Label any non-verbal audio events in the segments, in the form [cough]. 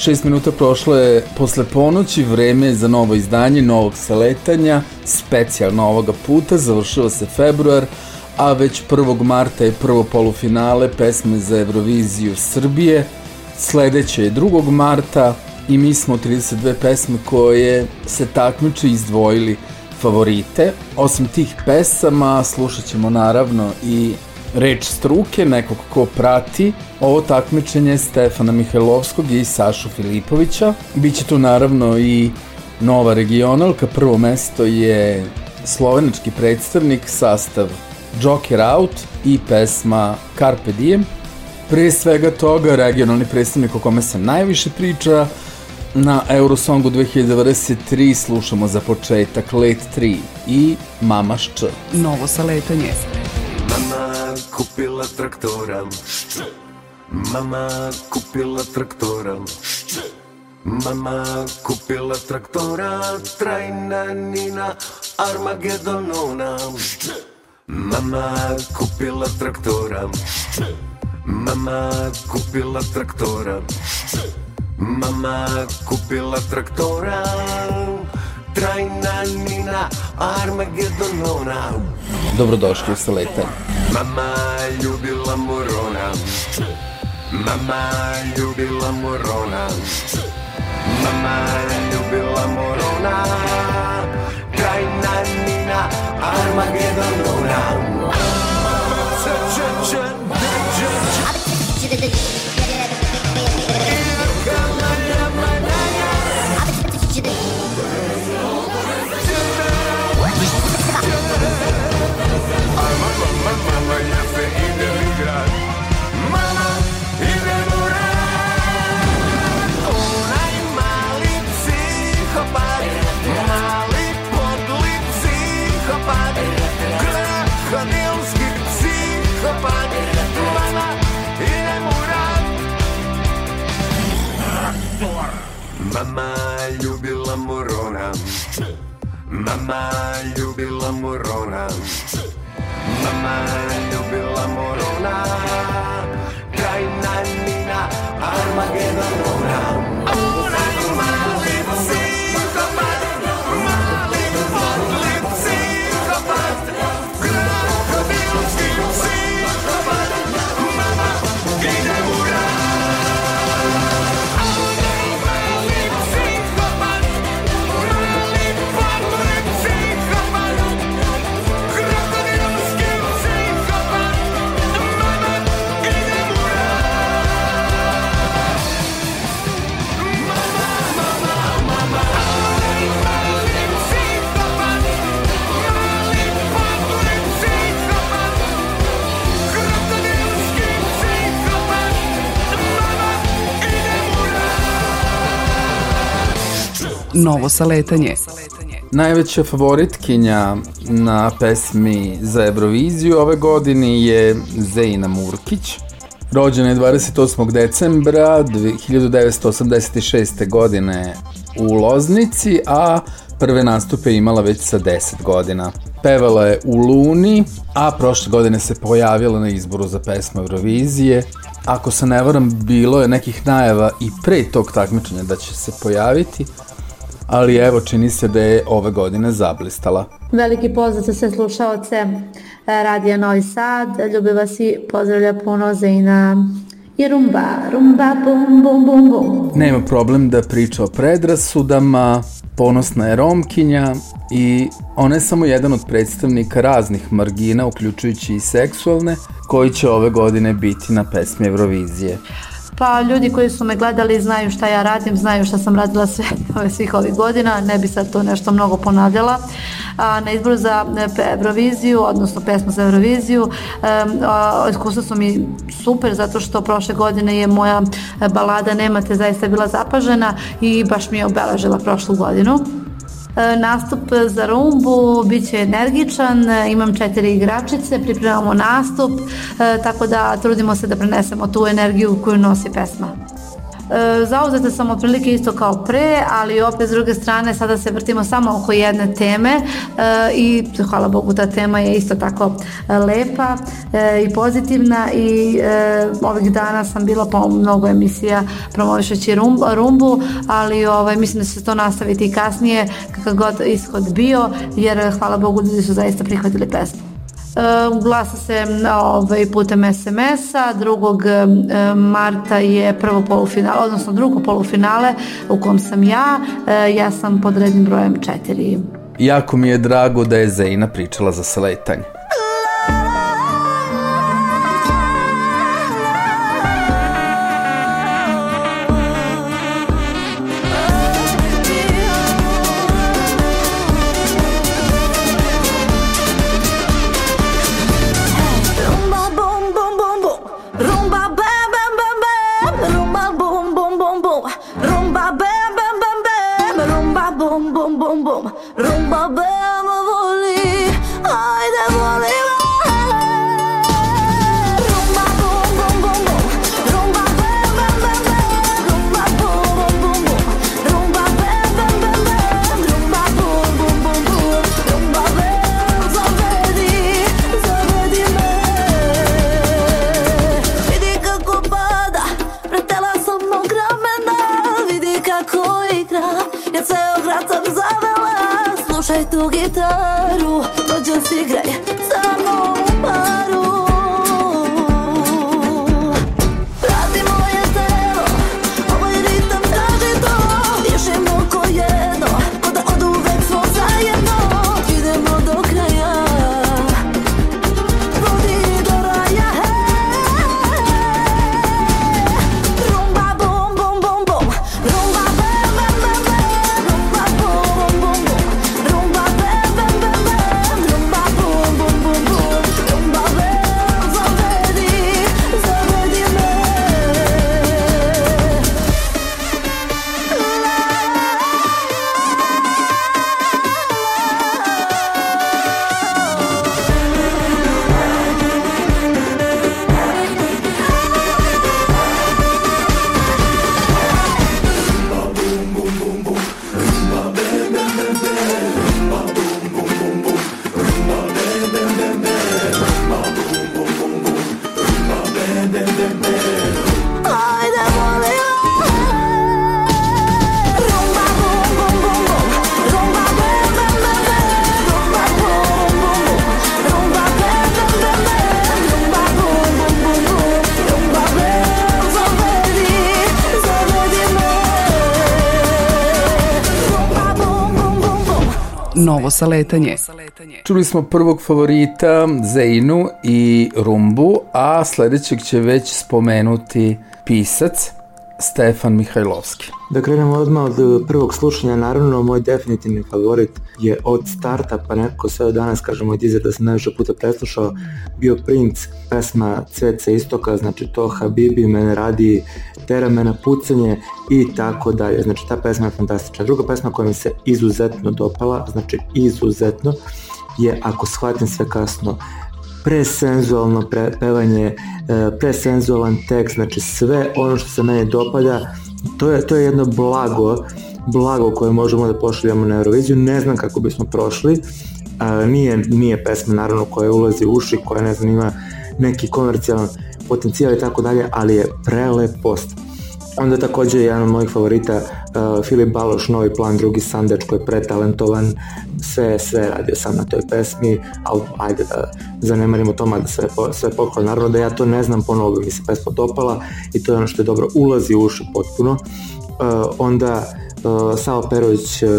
Šest minuta prošlo je posle ponoći, vreme za novo izdanje novog saletanja, specijalno ovoga puta, završava se februar, a već 1. marta je prvo polufinale pesme za Euroviziju Srbije, sledeće je 2. marta i mi smo 32 pesme koje se takmiče izdvojili favorite. Osim tih pesama slušat ćemo naravno i reč struke, nekog ko prati ovo takmičenje Stefana Mihajlovskog i Sašu Filipovića. Biće tu naravno i nova regionalka, prvo mesto je slovenački predstavnik, sastav Joker Out i pesma Carpe Diem. Pre svega toga, regionalni predstavnik o kome se najviše priča, na Eurosongu 2023 slušamo za početak Let 3 i Mama Šč. Novo saletanje. Mama kupila traktora Mama kupila traktora Mama kupila traktora Trajna Nina Armagedonona. Mama kupila traktora Mama kupila traktora Mama kupila traktora Trajna Nina Armagedonona Dobrodošli u Saletanje. Mama ljubila morona Mama ljubila morona Mama ljubila morona Trajna Nina Armagedonona Če, Mama ja se idem igrat Mama idem u rad. Onaj mali psihopat Mali podli psihopat Krokodilski psihopat Mama idem u rad. Mama ljubila morona Mama ljubila morona Mama ljubila morona Trajna Nina Armagedonona Onaj Novo saletanje. Najveća favoritkinja na pesmi za Euroviziju ove godine je Zejna Murkić. Rođena je 28. decembra 1986. godine u Loznici, a prve nastupe imala već sa 10 godina. Pevala je u Luni, a prošle godine se pojavila na izboru za pesmu Eurovizije. Ako se ne varam, bilo je nekih najava i pre tog takmičenja da će se pojaviti, ali evo čini se da je ove godine zablistala. Veliki pozdrav za sve slušaoce e, Radija Novi Sad. Ljubi vas i pozdravlja puno Zina i rumba, rumba, bum, bum, bum, bum. Nema problem da priča o predrasudama, ponosna je Romkinja i ona je samo jedan od predstavnika raznih margina, uključujući i seksualne, koji će ove godine biti na pesmi Eurovizije. Pa ljudi koji su me gledali znaju šta ja radim, znaju šta sam radila sve, [laughs] svih ovih godina, ne bi sad to nešto mnogo ponavljala. a na izboru za e, Euroviziju, odnosno pesmu za Euroviziju, iskustva su mi super zato što prošle godine je moja e, balada Nemate zaista bila zapažena i baš mi je obeležila prošlu godinu. E, Nastup za rumbu bit će energičan, e, imam četiri igračice, pripremamo nastup, e, tako da trudimo se da prenesemo tu energiju koju nosi pesma. E, Zauzeta sam otprilike isto kao pre, ali opet s druge strane sada se vrtimo samo oko jedne teme e, i hvala Bogu ta tema je isto tako e, lepa i pozitivna i ovih dana sam bila po mnogo emisija promovišeći rum, rumbu, ali ovaj, mislim da će se to nastaviti i kasnije kakav god ishod bio, jer hvala Bogu ljudi su zaista prihvatili pesmu. E, Glasa se ovaj, putem SMS-a, 2. marta je prvo polufinale, odnosno drugo polufinale u kom sam ja. E, Ja sam pod rednim brojem 4. Jako mi je drago da je Zejna pričala za sletanje. Novo saletanje. Čuli smo prvog favorita Zejnu i Rumbu, a sledećeg će već spomenuti pisac Stefan Mihajlovski. Da krenemo odmah od e, prvog slušanja, naravno moj definitivni favorit je od starta pa nekako sve od danas, kažemo od iza da sam najviše puta preslušao, bio Prince, pesma Cvet sa istoka, znači to Habibi, mene radi, tera me na pucanje i tako dalje, znači ta pesma je fantastična. Druga pesma koja mi se izuzetno dopala, znači izuzetno, je Ako shvatim sve kasno, presenzualno pre, pevanje, e, presenzualan tekst, znači sve ono što se meni dopada, to je, to je jedno blago, blago koje možemo da pošaljamo na Euroviziju, ne znam kako bismo prošli, nije, nije pesma naravno koja ulazi u uši, koja ne znam ima neki komercijalan potencijal i tako dalje, ali je prelepost. Onda takođe jedan od mojih favorita uh, Filip Baloš, Novi plan, drugi Sandač koji je pretalentovan, sve, sve radio sam na toj pesmi, ali ajde da zanemarimo to, mada sve, sve pohvala. Naravno da ja to ne znam, ponovo mi se pesma dopala i to je ono što je dobro, ulazi u uši potpuno. Uh, onda uh, Savo Perović, uh,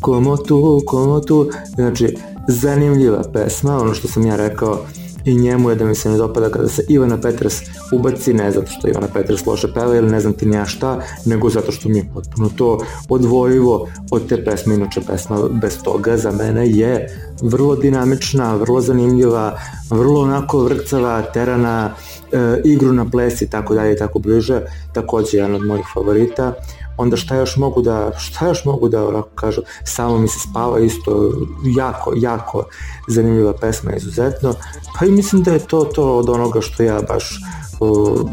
Komo tu, komo tu, znači zanimljiva pesma, ono što sam ja rekao, i njemu je da mi se ne dopada kada se Ivana Petras ubaci, ne zato što Ivana Petras loše peva ili ne znam ti nija šta, nego zato što mi je potpuno to odvojivo od te pesme, inače pesma bez toga za mene je vrlo dinamična, vrlo zanimljiva, vrlo onako vrcava, terana, e, igru na ples i tako dalje i tako bliže, takođe jedan od mojih favorita onda šta još mogu da, šta još mogu da onako kažu, samo mi se spava isto jako, jako zanimljiva pesma izuzetno, pa i mislim da je to to od onoga što ja baš uh,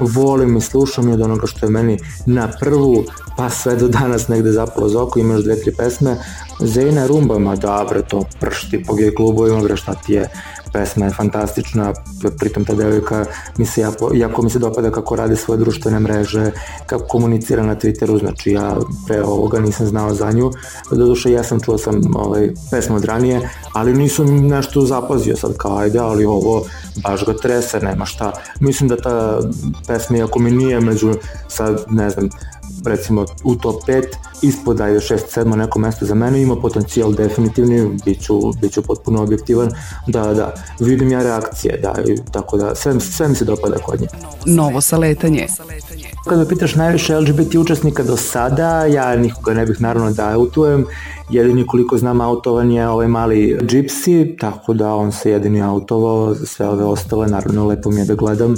volim i slušam i od onoga što je meni na prvu pa sve do danas negde zapalo za oko, imaš dve, tri pesme. Zena Rumba, ma dobro, to pršti po gej klubovima, bre šta ti je pesma je fantastična, pritom ta devojka mi se jako, jako mi se dopada kako radi svoje društvene mreže, kako komunicira na Twitteru, znači ja pre ovoga nisam znao za nju, doduše ja sam čuo sam ovaj, pesmu od ranije, ali nisam nešto zapazio sad kao ajde, ali ovo baš ga trese, nema šta. Mislim da ta pesma, iako mi nije među sad, ne znam, recimo u top 5, ispod ajde 6, 7 neko mesto za mene, ima potencijal definitivni, biću, biću potpuno objektivan, da, da, vidim ja reakcije, da, tako da, sve, sve mi se dopada kod nje. Novo saletanje. Kada me pitaš najviše LGBT učesnika do sada, ja nikoga ne bih naravno da autujem, jedini koliko znam autovan je ovaj mali Gypsy, tako da on se jedini autovao, sve ove ostale, naravno lepo mi je da gledam,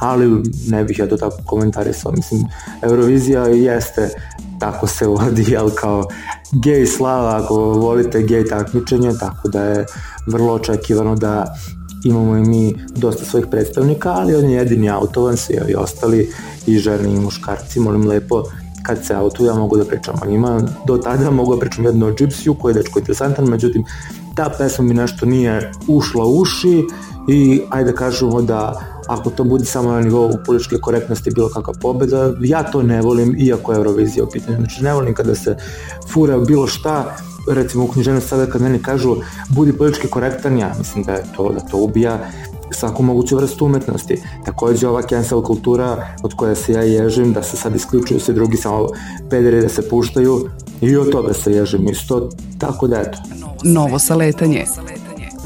ali ne bih ja to tako komentarisao, mislim, Eurovizija jeste tako se vodi, jel kao gej slava, ako volite gej takmičenje, tako da je vrlo očekivano da imamo i mi dosta svojih predstavnika, ali on je jedini autovan, svi ovi ostali i žene i muškarci, molim lepo, kad se autuju, ja mogu da pričam o njima. Do tada mogu da pričam jedno o Gypsyu, koji je dečko interesantan, međutim, ta pesma mi nešto nije ušla u uši i ajde da kažemo da ako to bude samo na nivou političke korektnosti bilo kakva pobeda, ja to ne volim, iako je Eurovizija u pitanju. Znači, ne volim kada se fura bilo šta, recimo u književnosti sada kad meni kažu budi politički korektan, ja mislim da je to, da to ubija svaku moguću vrstu umetnosti. Takođe ova cancel kultura od koje se ja ježim, da se sad isključuju svi drugi samo pederi da se puštaju i od toga se ježim isto, tako da eto. Novo saletanje.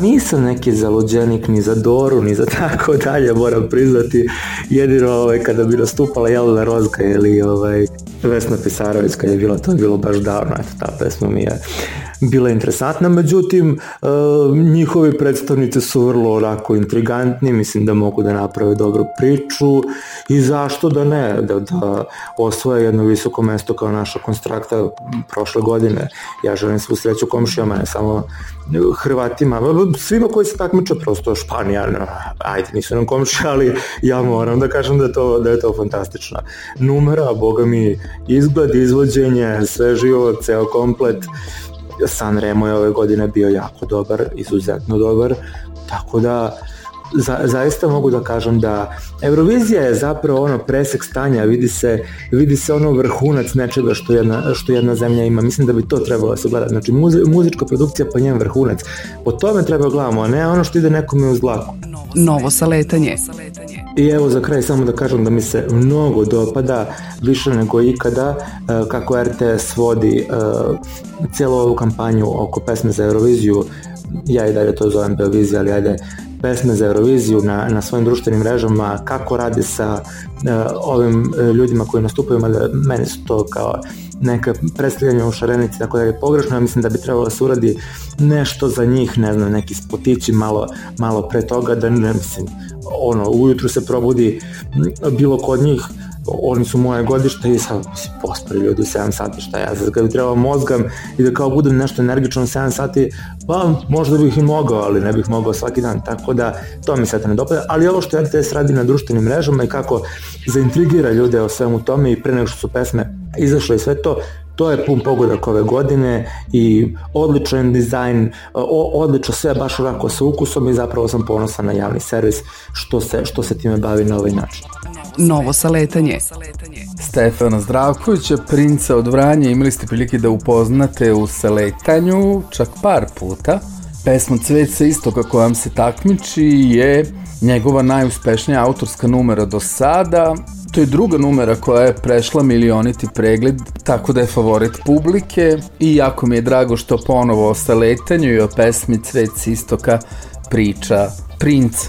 Nisam neki zaluđenik ni za Doru, ni za tako dalje, moram priznati. Jedino ovaj, kada bi nastupala Jelena Rozga ili ovaj, Vesna Pisarović kad je bilo, to je bilo baš davno, eto ta pesma mi je bila interesantna, međutim e, njihovi predstavnici su vrlo onako intrigantni, mislim da mogu da naprave dobru priču. I zašto da ne, da, da osvoje jedno visoko mesto kao naša konstrakta prošle godine. Ja želim svu sreću komšijama, ne samo Hrvatima, svima koji se takmiče, prosto Španija, ajde, nisu nam komšije, ali ja moram da kažem da to, da je to fantastična numera, boga mi izgled, izvođenje, sve živo, ceo komplet, San Remo je ove godine bio jako dobar, izuzetno dobar, tako da za, zaista mogu da kažem da Eurovizija je zapravo ono presek stanja, vidi se, vidi se ono vrhunac nečega što jedna, što jedna zemlja ima. Mislim da bi to trebalo da se gleda. Znači muzi, muzička produkcija pa njen vrhunac. Po tome treba da gledamo, a ne ono što ide nekome uz dlaku. Novo saletanje. I evo za kraj samo da kažem da mi se mnogo dopada, više nego ikada, e, kako RTS vodi e, cijelu ovu kampanju oko pesme za Euroviziju, ja i dalje to zovem Eurovizija, ali ajde pesme za Euroviziju na, na svojim društvenim mrežama, kako radi sa uh, ovim uh, ljudima koji nastupaju, mada meni su to kao neka predstavljanja u šarenici, tako da je pogrešno, ja mislim da bi trebalo da se uradi nešto za njih, ne znam, neki spotići malo, malo pre toga, da ne mislim, ono, ujutru se probudi bilo kod njih, oni su moje godište i sad mislim, pospori ljudi u 7 sati, šta ja sad kad bi trebao mozgam i da kao budem nešto energično u 7 sati, pa možda bih i mogao, ali ne bih mogao svaki dan, tako da to mi se ne dopada, ali ovo što RTS radi na društvenim mrežama i kako zaintrigira ljude o svemu tome i pre nego što su pesme izašle i sve to, to je pun pogodak ove godine i odličan dizajn, o, odlično sve baš onako sa ukusom i zapravo sam ponosan na javni servis što se, što se time bavi na ovaj način. Novo saletanje. Stefana Zdravkovića, princa od Vranja, imali ste prilike da upoznate u seletanju čak par puta. Pesma Cvet sa istoka koja vam se takmiči je njegova najuspešnija autorska numera do sada. To je druga numera koja je prešla milioniti pregled, tako da je favorit publike i jako mi je drago što ponovo o saletanju i o pesmi Cvet sa istoka priča Princ.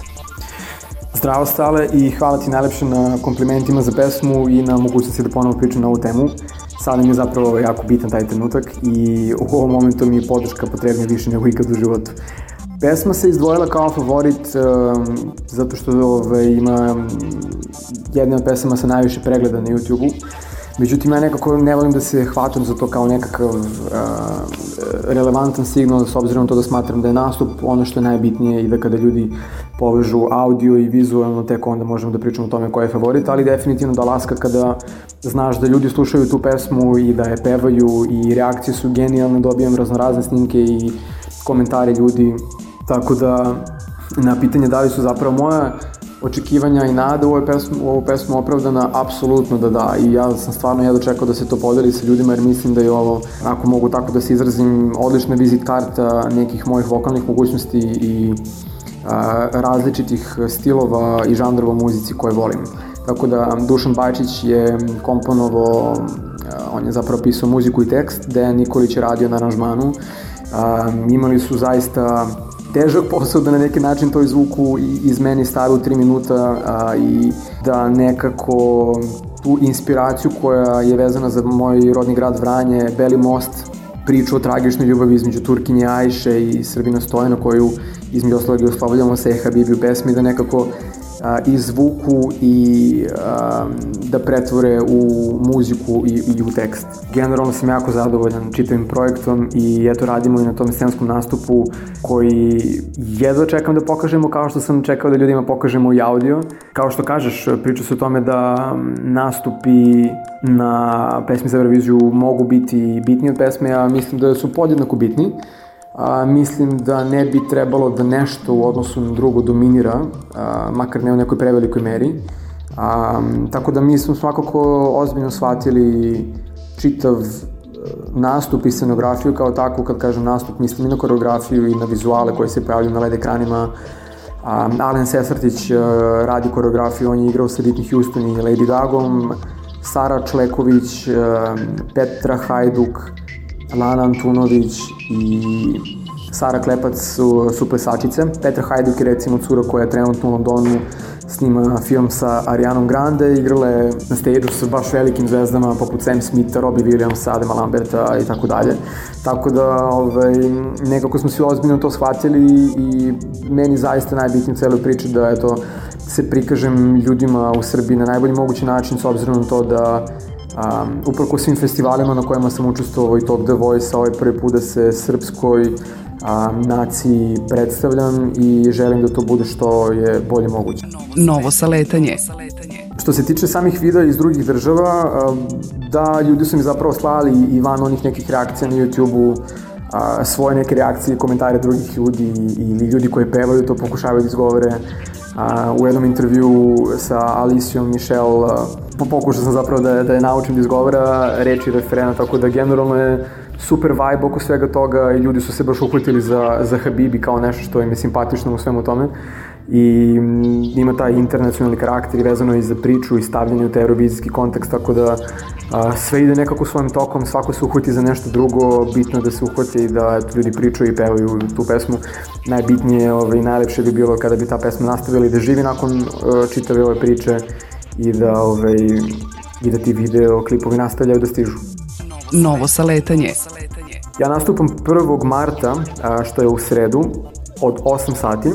Zdravo Stale i hvala ti najlepše na komplimentima za pesmu i na mogućnosti da ponovo pričam na ovu temu. Sada mi je zapravo jako bitan taj trenutak i u ovom momentu mi je podrška potrebna više nego ikad u životu. Pesma se izdvojila kao favorit um, zato što ove, ima um, jedna od pesama sa najviše pregleda na YouTube-u. Međutim, ja nekako ne volim da se hvatam za to kao nekakav uh, relevantan signal s obzirom to da smatram da je nastup ono što je najbitnije i da kada ljudi povežu audio i vizualno tek onda možemo da pričamo o tome ko je favorit, ali definitivno da laska kada znaš da ljudi slušaju tu pesmu i da je pevaju i reakcije su genijalne, dobijam raznorazne snimke i komentare ljudi, tako da na pitanje da li su zapravo moja očekivanja i nada u, ovoj pesmu, u ovu pesmu opravdana, apsolutno da da. I ja sam stvarno jedno čekao da se to podeli sa ljudima jer mislim da je ovo, ako mogu tako da se izrazim, odlična vizit karta nekih mojih vokalnih mogućnosti i a, različitih stilova i žanrova muzici koje volim. Tako da Dušan Bajčić je komponovo, on je zapravo pisao muziku i tekst, Dejan Nikolić je radio na aranžmanu. A, imali su zaista težak posao da na neki način to izvuku i iz meni stave u 3 minuta a, i da nekako tu inspiraciju koja je vezana za moj rodni grad Vranje, Beli most, priču o tragičnoj ljubavi između Turkinje Ajše i Srbina Stojana koju između ostalog i oslovljamo se Habibi u pesmi da nekako a, izvuku i a, da pretvore u muziku i, i u tekst. Generalno sam jako zadovoljan čitavim projektom i eto radimo i na tom scenskom nastupu koji jedva čekam da pokažemo kao što sam čekao da ljudima pokažemo i audio. Kao što kažeš, priča se o tome da nastupi na pesmi za Euroviziju mogu biti bitni od pesme, a mislim da su podjednako bitni a, mislim da ne bi trebalo da nešto u odnosu na drugo dominira, a, makar ne u nekoj prevelikoj meri. A, tako da mi smo svakako ozbiljno shvatili čitav e, nastup i scenografiju kao takvu, kad kažem nastup, mislim i na koreografiju i na vizuale koje se pojavljaju na LED ekranima. A, Alen Sesartić a, e, radi koreografiju, on je igrao sa Whitney Houston i Lady Gagom, Sara Čleković, e, Petra Hajduk, Lana Antunović i Sara Klepac su, su plesačice. Petra Hajduk je recimo cura koja je trenutno u Londonu snima film sa Arianom Grande, igrale na stage sa baš velikim zvezdama poput Sam Smitha, Robbie Williamsa, Adema Lamberta i tako dalje. Tako da ovaj, nekako smo svi ozbiljno to shvatili i meni zaista najbitnije u celoj priči da eto, se prikažem ljudima u Srbiji na najbolji mogući način s obzirom na to da Um, uprko svim festivalima na kojima sam učestvovao i Top The Voice, ovaj prvi put da se srpskoj um, naciji predstavljam i želim da to bude što je bolje moguće. Novo saletanje. Što se tiče samih videa iz drugih država, um, da, ljudi su mi zapravo slali i van onih nekih reakcija na YouTube-u a, svoje neke reakcije komentare drugih ljudi ili ljudi koji pevaju to pokušavaju da izgovore. A, u jednom intervju sa Alicijom Michelle pokušao sam zapravo da, da je naučim da izgovara reči referena, tako da generalno je super vibe oko svega toga i ljudi su se baš uhvatili za, za Habibi kao nešto što im je simpatično u svemu tome i ima taj internacionalni karakter i vezano i za priču i stavljanje u taj eurovizijski kontekst, tako da a, sve ide nekako svojim tokom, svako se uhvati za nešto drugo, bitno je da se uhvati i da eto, ljudi pričaju i pevaju tu pesmu. Najbitnije ovaj, najlepše bi bilo kada bi ta pesma nastavila i da živi nakon uh, čitave ove priče i da, ovaj, i da ti video klipovi nastavljaju da stižu. Novo saletanje. Ja nastupam 1. marta, što je u sredu, od 8 sati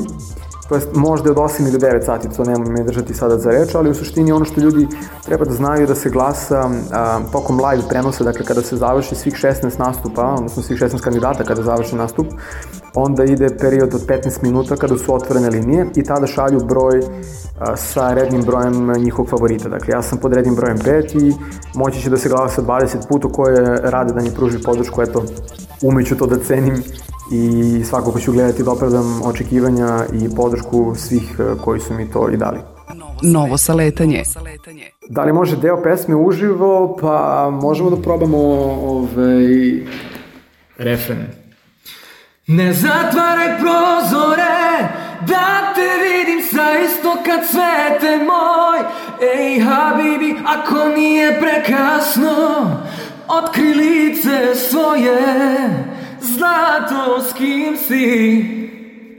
to jest možda od 8 ili 9 sati, to nemam me držati sada za reč, ali u suštini ono što ljudi treba da znaju da se glasa a, tokom live prenosa, dakle kada se završi svih 16 nastupa, odnosno svih 16 kandidata kada završi nastup, onda ide period od 15 minuta kada su otvorene linije i tada šalju broj a, sa rednim brojem njihovog favorita. Dakle, ja sam pod rednim brojem 5 i moći će da se glasa 20 puta koje rade da mi pruži podršku, eto, umeću to da cenim i svakako ću gledati da opravdam očekivanja i podršku svih e, koji su mi to i dali. Novo saletanje. Da li može deo pesme uživo? Pa možemo da probamo ovaj, refren. Ne zatvaraj prozore, da te vidim sa istoka cvete moj Ej Habibi, ako nije prekasno, otkri lice svoje Zlato s kim si,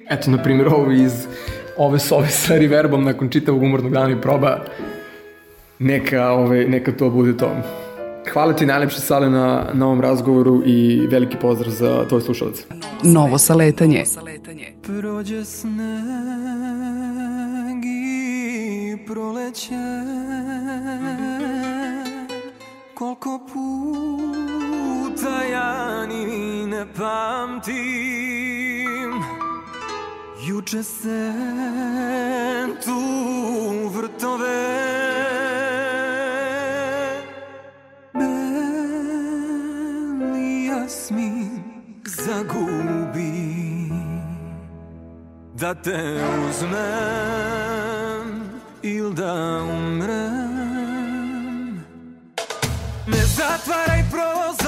eto, na primjer, ovo iz ove sove sa reverbom nakon čitavog umornog dana i proba, neka, ove, neka to bude to. Hvala ti najlepše Sale na, na ovom razgovoru i veliki pozdrav za tvoj slušalac. Novo saletanje. Prođe sneg i proleće Koliko puta ja ni ne pamtim. Juče se tu vrtove. Beli jasmin zagubi Da te uzmem il da umrem. Ne zatvaraj prozore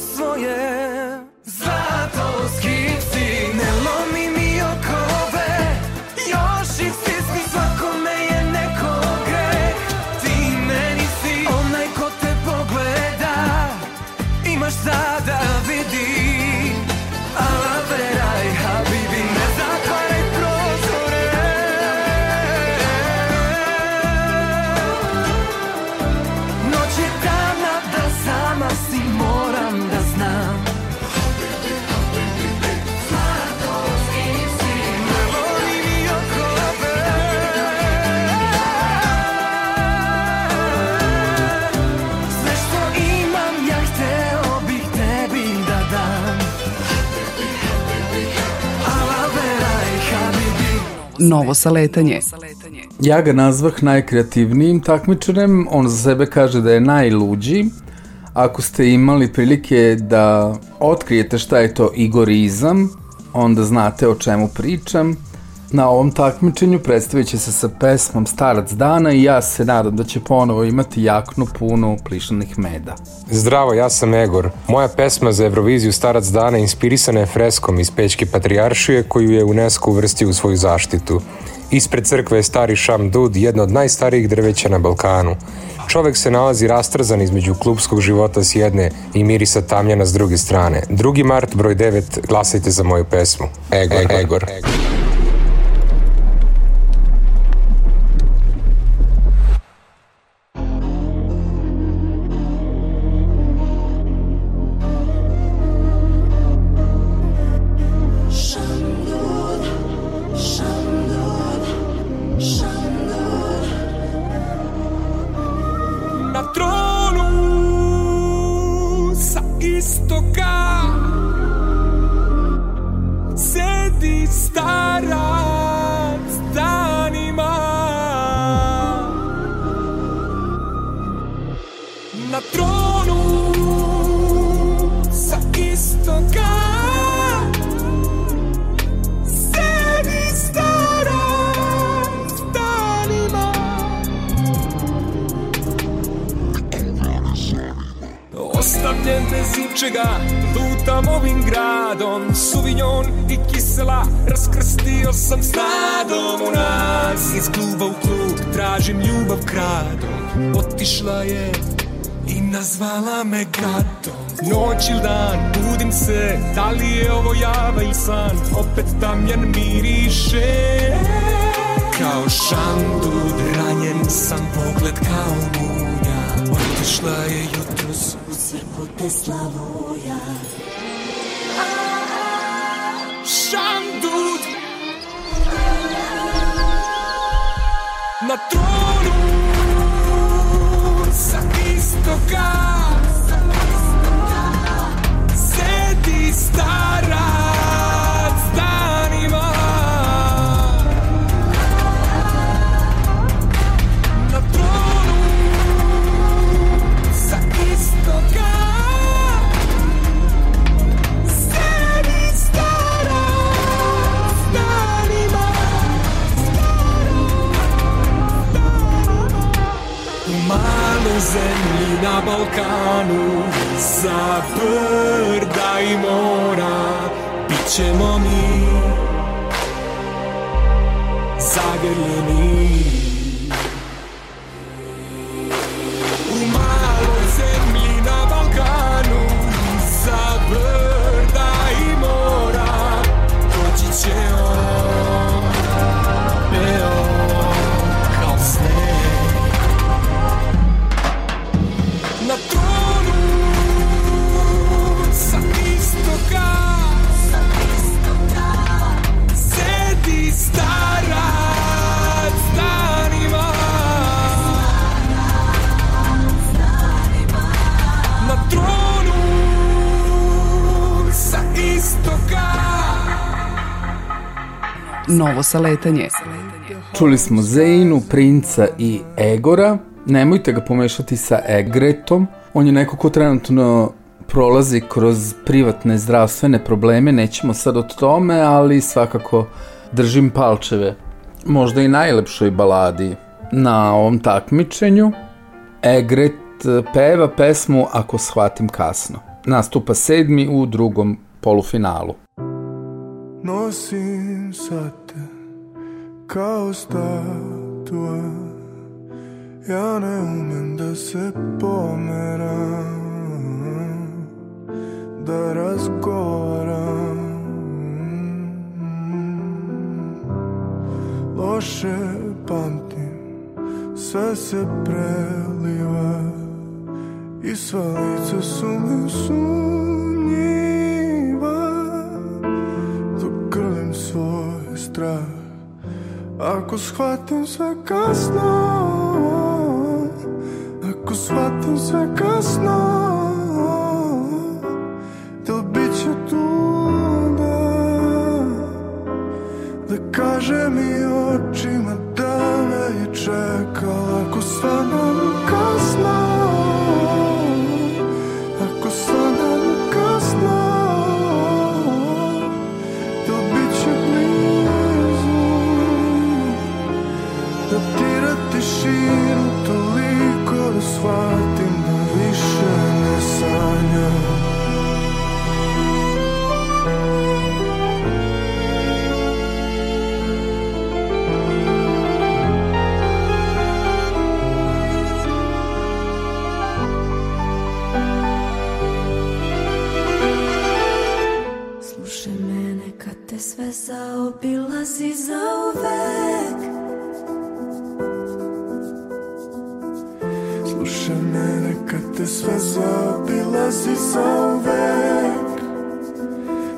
lice svoje Novo saletanje. Ja ga nazvah najkreativnijim takmičarem, on za sebe kaže da je najluđi. Ako ste imali prilike da otkrijete šta je to igorizam, onda znate o čemu pričam. Na ovom takmičenju predstavit će se sa pesmom Starac dana i ja se nadam da će ponovo imati jaknu punu plišanih meda. Zdravo, ja sam Egor. Moja pesma za Euroviziju Starac dana inspirisana je freskom iz Pećke Patrijaršije koju je UNESCO uvrstio u svoju zaštitu. Ispred crkve je stari Šam Dud, jedno od najstarijih drveća na Balkanu. Čovek se nalazi rastrzan između klubskog života s jedne i mirisa tamljana s druge strane. 2. mart, broj 9, glasajte za moju pesmu. Egor. Egor. Na Zagrljeni U Novo saletanje. Čuli smo Zeinu, Princa i Egora. Nemojte ga pomešati sa Egretom. On je neko ko trenutno prolazi kroz privatne zdravstvene probleme. Nećemo sad o tome, ali svakako držim palčeve. Možda i najlepšoj baladi na ovom takmičenju. Egret eh, peva pesmu Ako shvatim kasno. Nastupa sedmi u drugom polufinalu. Nosim sensāta, kā uz tādu. Ja neumen da se pomera, da razgovara. Loše pamtim, sve se preliva i sva lica su mi sunji. Strah Ako shvatim sve kasno Ako shvatim sve kasno Da li bit će tu da Da kaže mi očima da me je čekala Ako stvarno kasno shvatim da više ne sanjam. Slušaj mene kad te sve zaobilazi za te sve zaobilazi za uvek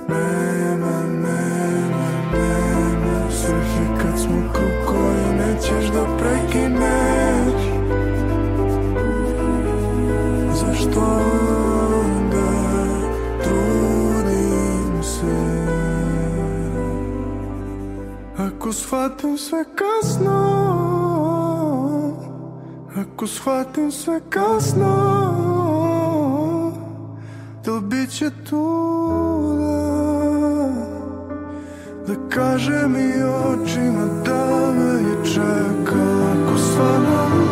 Nema, nema, nema svrhe kad smo krug koji nećeš da prekineš. Zašto onda trudim se? Ako shvatim sve kasno Ako shvatim sve kasno Da li bit će tu da Da kaže mi očima da me je čekala Ako stvarno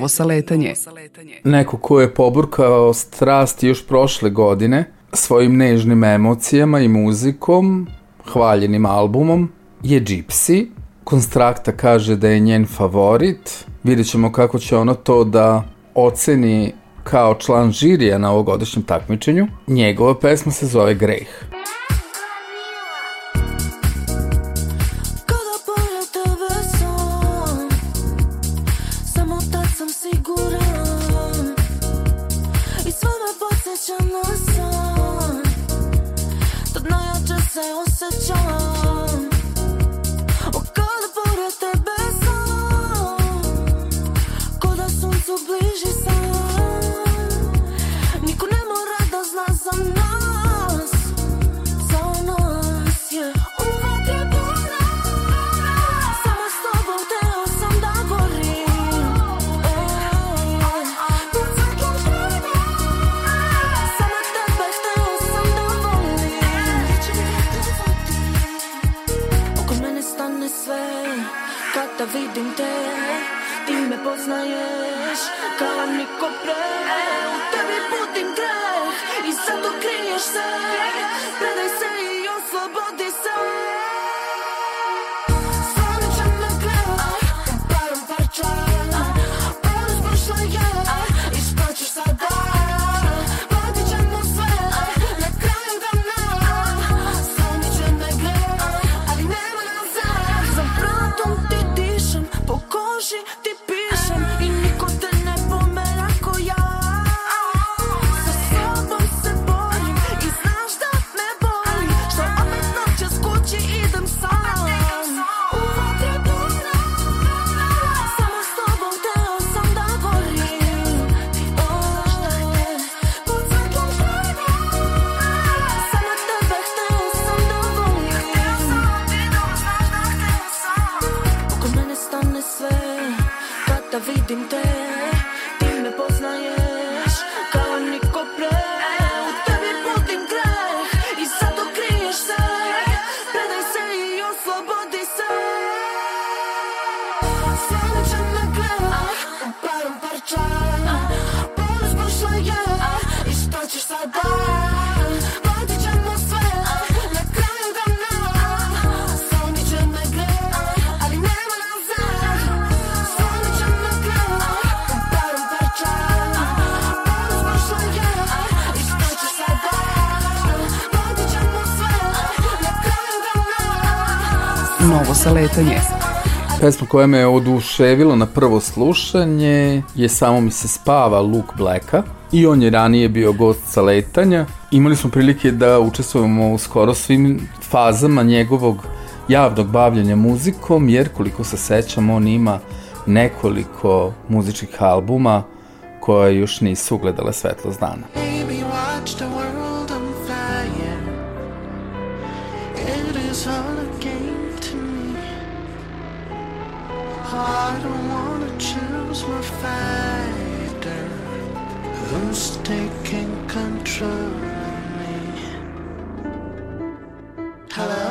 novo saletanje. Neko ko je poburkao strast još prošle godine svojim nežnim emocijama i muzikom, hvaljenim albumom, je Gypsy. Konstrakta kaže da je njen favorit. Vidjet ćemo kako će ona to da oceni kao član žirija na ovogodišnjem takmičenju. Njegova pesma se zove Greh. Pesma koja me je oduševila na prvo slušanje je Samo mi se spava Luke Blacka i on je ranije bio gost sa letanja. Imali smo prilike da učestvujemo u skoro svim fazama njegovog javnog bavljanja muzikom, jer koliko se sećam on ima nekoliko muzičkih albuma koje još nisu ugledale svetlost dana. Baby, I don't wanna choose my fighter. Who's taking control of me? Hello.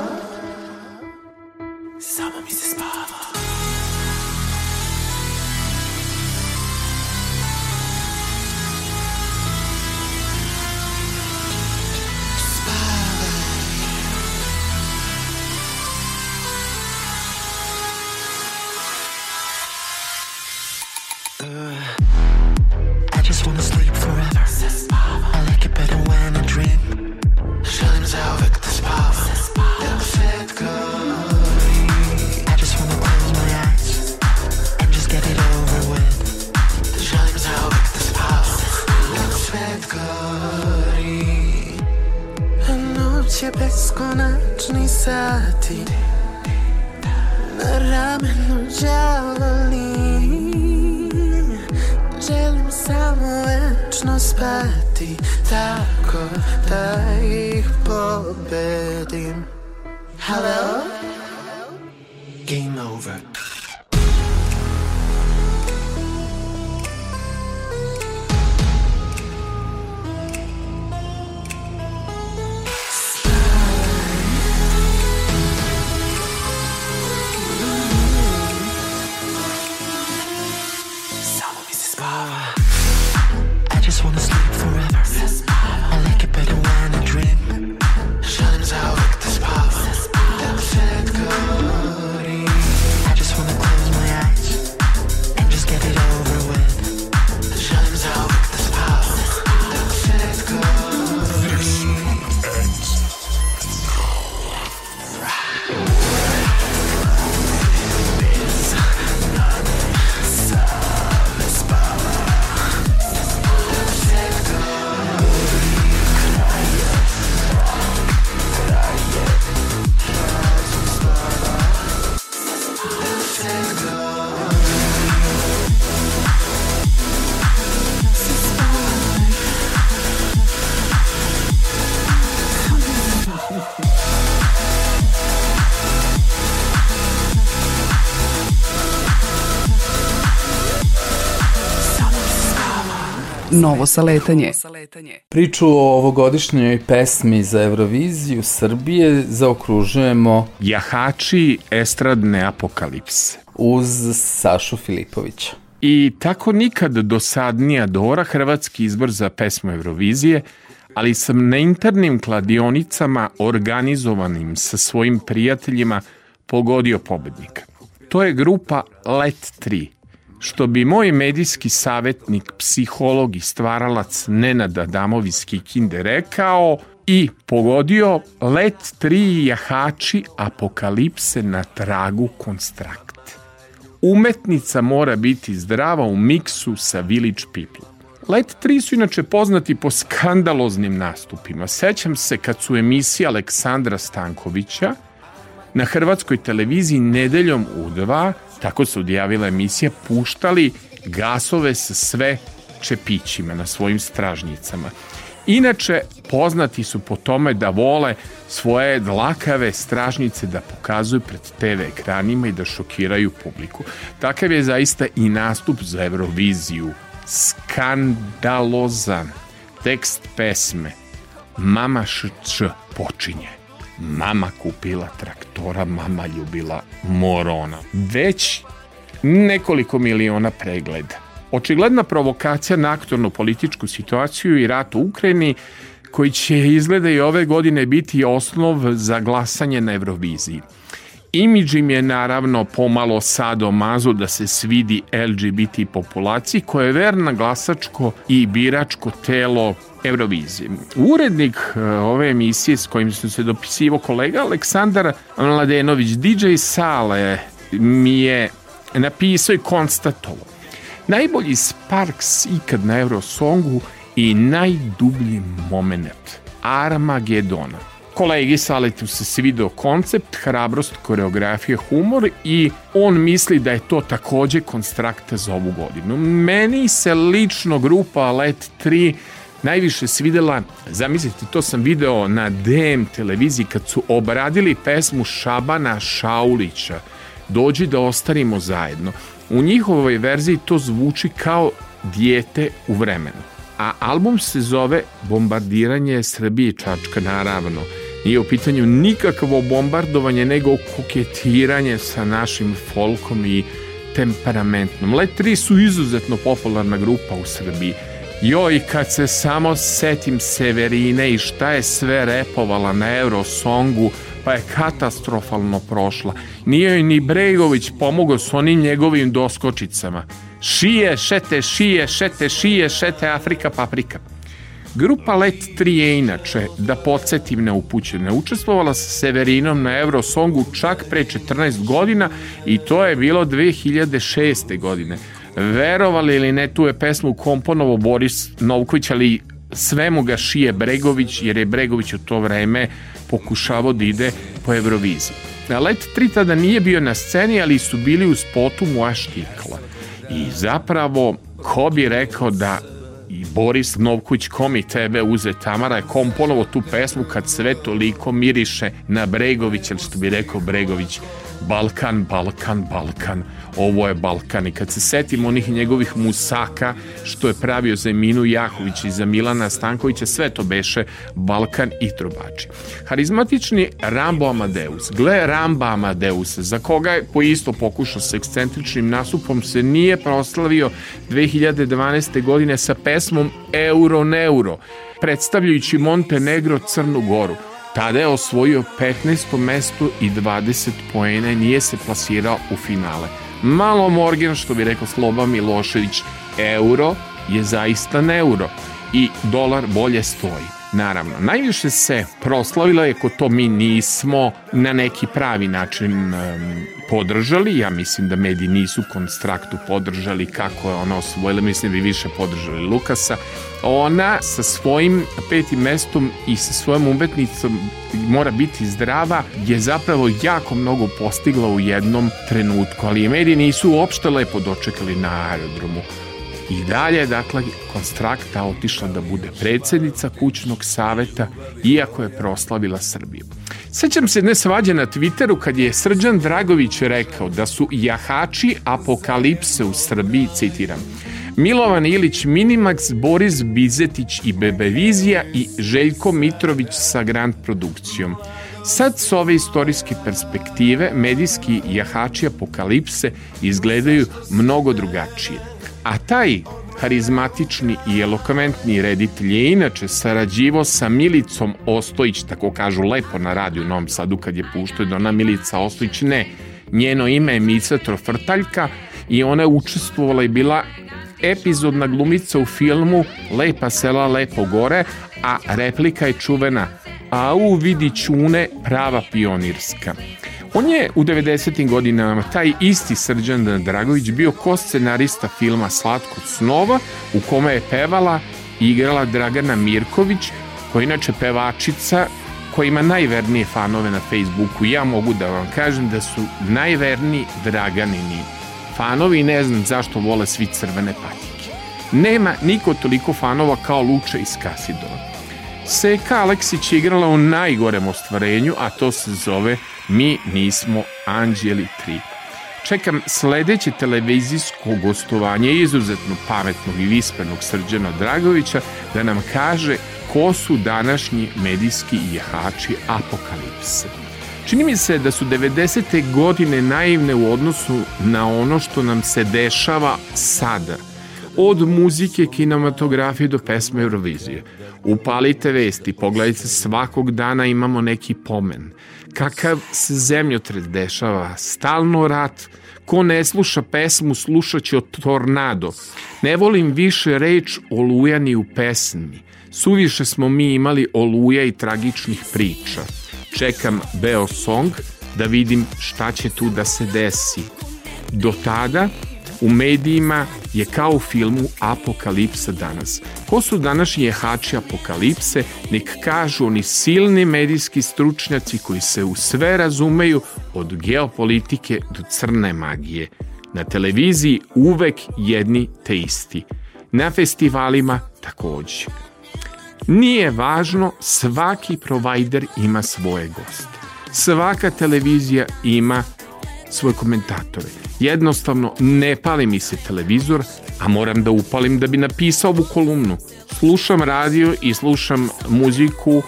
Novo saletanje. Priču o ovogodišnjoj pesmi za Euroviziju Srbije zaokružujemo Jahači estradne apokalipse. uz Sašu Filipovića. I tako nikad dosadnija Dora, hrvatski izbor za pesmu Eurovizije, ali sam na internim kladionicama organizovanim sa svojim prijateljima pogodio pobednika. To je grupa Let 3, što bi moj medijski savjetnik, psiholog i stvaralac Nenad Adamović iz Kikinde rekao i pogodio Let 3 jahači apokalipse na tragu konstrakt. Umetnica mora biti zdrava u miksu sa Village People. Let 3 su inače poznati po skandaloznim nastupima. Sećam se kad su emisije Aleksandra Stankovića na hrvatskoj televiziji nedeljom u dva, tako se odjavila emisija, puštali gasove sa sve čepićima na svojim stražnjicama. Inače, poznati su po tome da vole svoje dlakave stražnice da pokazuju pred TV ekranima i da šokiraju publiku. Takav je zaista i nastup za Euroviziju. Skandalozan. Tekst pesme. Mama šč počinje. Mama kupila traktora, mama ljubila morona. Već nekoliko miliona pregleda. Očigledna provokacija na aktornu političku situaciju i rat u Ukrajini koji će izgleda i ove godine biti osnov za glasanje na Euroviziji. Imidž im je naravno pomalo sado mazo da se svidi LGBT populaciji koja je verna glasačko i biračko telo Eurovizije. Urednik e, ove emisije s kojim sam se dopisivo kolega Aleksandar Mladenović, DJ Sale mi je napisao i konstatovao najbolji Sparks ikad na Eurosongu i najdublji moment Armagedona. Kolegi Saletu se svidao koncept, hrabrost, koreografija, humor i on misli da je to takođe konstrakta za ovu godinu. Meni se lično grupa Let 3 najviše svidela, zamislite, to sam video na DM televiziji kad su obradili pesmu Šabana Šaulića Dođi da ostarimo zajedno. U njihovoj verziji to zvuči kao dijete u vremenu. A album se zove Bombardiranje Srbije Čačka, naravno. Nije u pitanju nikakvo bombardovanje, nego koketiranje sa našim folkom i temperamentnom. Let 3 su izuzetno popularna grupa u Srbiji. Joj, kad se samo setim Severine i šta je sve repovala na Eurosongu, pa je katastrofalno prošla. Nije joj ni Bregović pomogao s onim njegovim doskočicama. Šije, šete, šije, šete, šije, šete, Afrika, paprika. Grupa Let 3 je inače, da podsjetim neupućene, učestvovala sa Severinom na Eurosongu čak pre 14 godina i to je bilo 2006. godine. Verovali ili ne, tu je pesmu komponovo Boris Novković, ali sve mu ga šije Bregović, jer je Bregović u to vreme pokušavao da ide po Euroviziji. Let 3 tada nije bio na sceni, ali su bili u spotu Moja štikla. I zapravo, ko bi rekao da i Boris Novković komi tebe uze Tamara je komponovo tu pesmu kad sve toliko miriše na Bregović, ili što bi rekao Bregović, Balkan, Balkan, Balkan, ovo je Balkan. I kad se setimo onih njegovih musaka, što je pravio za Eminu Jahović i za Milana Stankovića, sve to beše Balkan i trubači. Harizmatični Rambo Amadeus, gle Ramba Amadeus, za koga je po isto pokušao s ekscentričnim nasupom, se nije proslavio 2012. godine sa pesmom Euro Neuro, predstavljajući Montenegro Crnu Goru. Tada je osvojio 15. mesto i 20 poena i nije se plasirao u finale. Malo Morgan, što bi rekao Sloba Milošević, euro je zaista neuro i dolar bolje stoji. Naravno, najviše se proslavila je ko to mi nismo na neki pravi način um, podržali. Ja mislim da mediji nisu konstraktu podržali kako je ona osvojila, mislim da bi više podržali Lukasa. Ona sa svojim petim mestom i sa svojom umetnicom mora biti zdrava je zapravo jako mnogo postigla u jednom trenutku, ali je mediji nisu uopšte lepo dočekali na aerodromu. I dalje, dakle, konstrakta otišla da bude predsednica kućnog saveta, iako je proslavila Srbiju. Sećam se jedne svađe na Twitteru kad je Srđan Dragović rekao da su jahači apokalipse u Srbiji, citiram, Milovan Ilić Minimax, Boris Bizetić i Bebevizija i Željko Mitrović sa Grand produkcijom. Sad s ove istorijske perspektive medijski jahači apokalipse izgledaju mnogo drugačije. A taj harizmatični i elokventni reditelj je inače sarađivo sa Milicom Ostojić, tako kažu lepo na radiju Novom Sadu kad je puštao da ona Milica Ostojić, ne, njeno ime je Mica Trofrtaljka i ona je učestvovala i bila epizodna glumica u filmu Lepa sela, lepo gore, a replika je čuvena Au vidi čune, prava pionirska. On je u 90. godinama taj isti Srđan Dragović bio ko-scenarista filma Slatko snova u kome je pevala i igrala Dragana Mirković koja je inače pevačica koja ima najvernije fanove na Facebooku. Ja mogu da vam kažem da su najverniji Draganini fanovi i ne znam zašto vole svi crvene patike. Nema niko toliko fanova kao Luča iz Kasidova. Seka Aleksić je igrala u najgorem ostvarenju, a to se zove Mi nismo Anđeli 3. Čekam sledeće televizijsko gostovanje izuzetno pametnog i vispenog Srđana Dragovića da nam kaže ko su današnji medijski jahači apokalipse. Čini mi se da su 90. godine naivne u odnosu na ono što nam se dešava sada. Od muzike, kinematografije do pesme Eurovizije. Upalite vesti, pogledajte svakog dana imamo neki pomen. Kakav se zemljotres dešava, stalno rat, ko ne sluša pesmu slušat će o tornado. Ne volim više reč oluja ni u pesmi. Suviše smo mi imali oluja i tragičnih priča. Čekam Beo Song da vidim šta će tu da se desi. Do tada u medijima je kao u filmu Apokalipsa danas. Ko su današnji jehači apokalipse, nek kažu oni silni medijski stručnjaci koji se u sve razumeju od geopolitike do crne magije. Na televiziji uvek jedni te isti. Na festivalima takođe. Nije važno, svaki provajder ima svoje goste. Svaka televizija ima svoje komentatore. Jednostavno, ne pali mi se televizor, a moram da upalim da bi napisao ovu kolumnu. Slušam radio i slušam muziku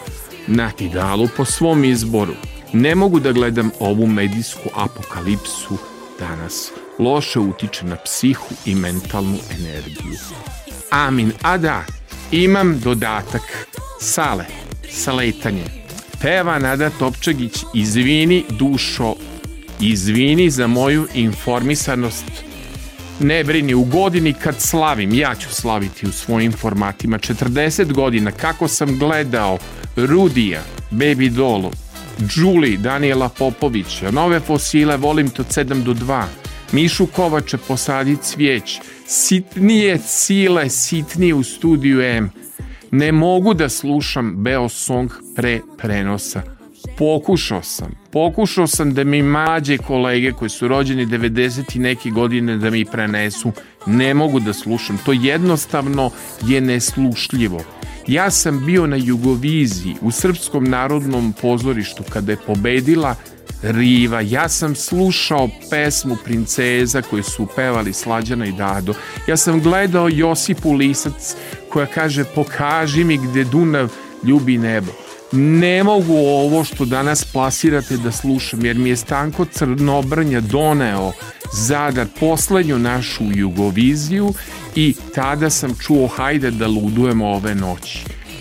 na Tidalu po svom izboru. Ne mogu da gledam ovu medijsku apokalipsu danas. Loše utiče na psihu i mentalnu energiju. Amin. A da, imam dodatak. Sale, saletanje. Peva Nada Topčagić, izvini dušo, izvini za moju informisanost. Ne brini, u godini kad slavim, ja ću slaviti u svojim formatima 40 godina kako sam gledao Rudija, Baby Dolu, Julie, Daniela Popovića, nove fosile, volim to 7 do 2, Mišu Kovača posadi cvijeć, sitnije sile, sitnije u studiju M. Ne mogu da slušam Beo Song pre prenosa. Pokušao sam. Pokušao sam da mi mlađe kolege koji su rođeni 90 i neke godine da mi prenesu. Ne mogu da slušam. To jednostavno je neslušljivo. Ja sam bio na Jugoviziji u Srpskom narodnom pozorištu kada je pobedila Riva. Ja sam slušao pesmu Princeza koju su pevali Slađana i Dado. Ja sam gledao Josipu Lisac koja kaže pokaži mi gde Dunav ljubi nebo. Ne mogu ovo što danas plasirate da slušam jer mi je Stanko Crnobrnja doneo Zadar poslednju našu Jugoviziju i tada sam čuo hajde da ludujemo ove noći.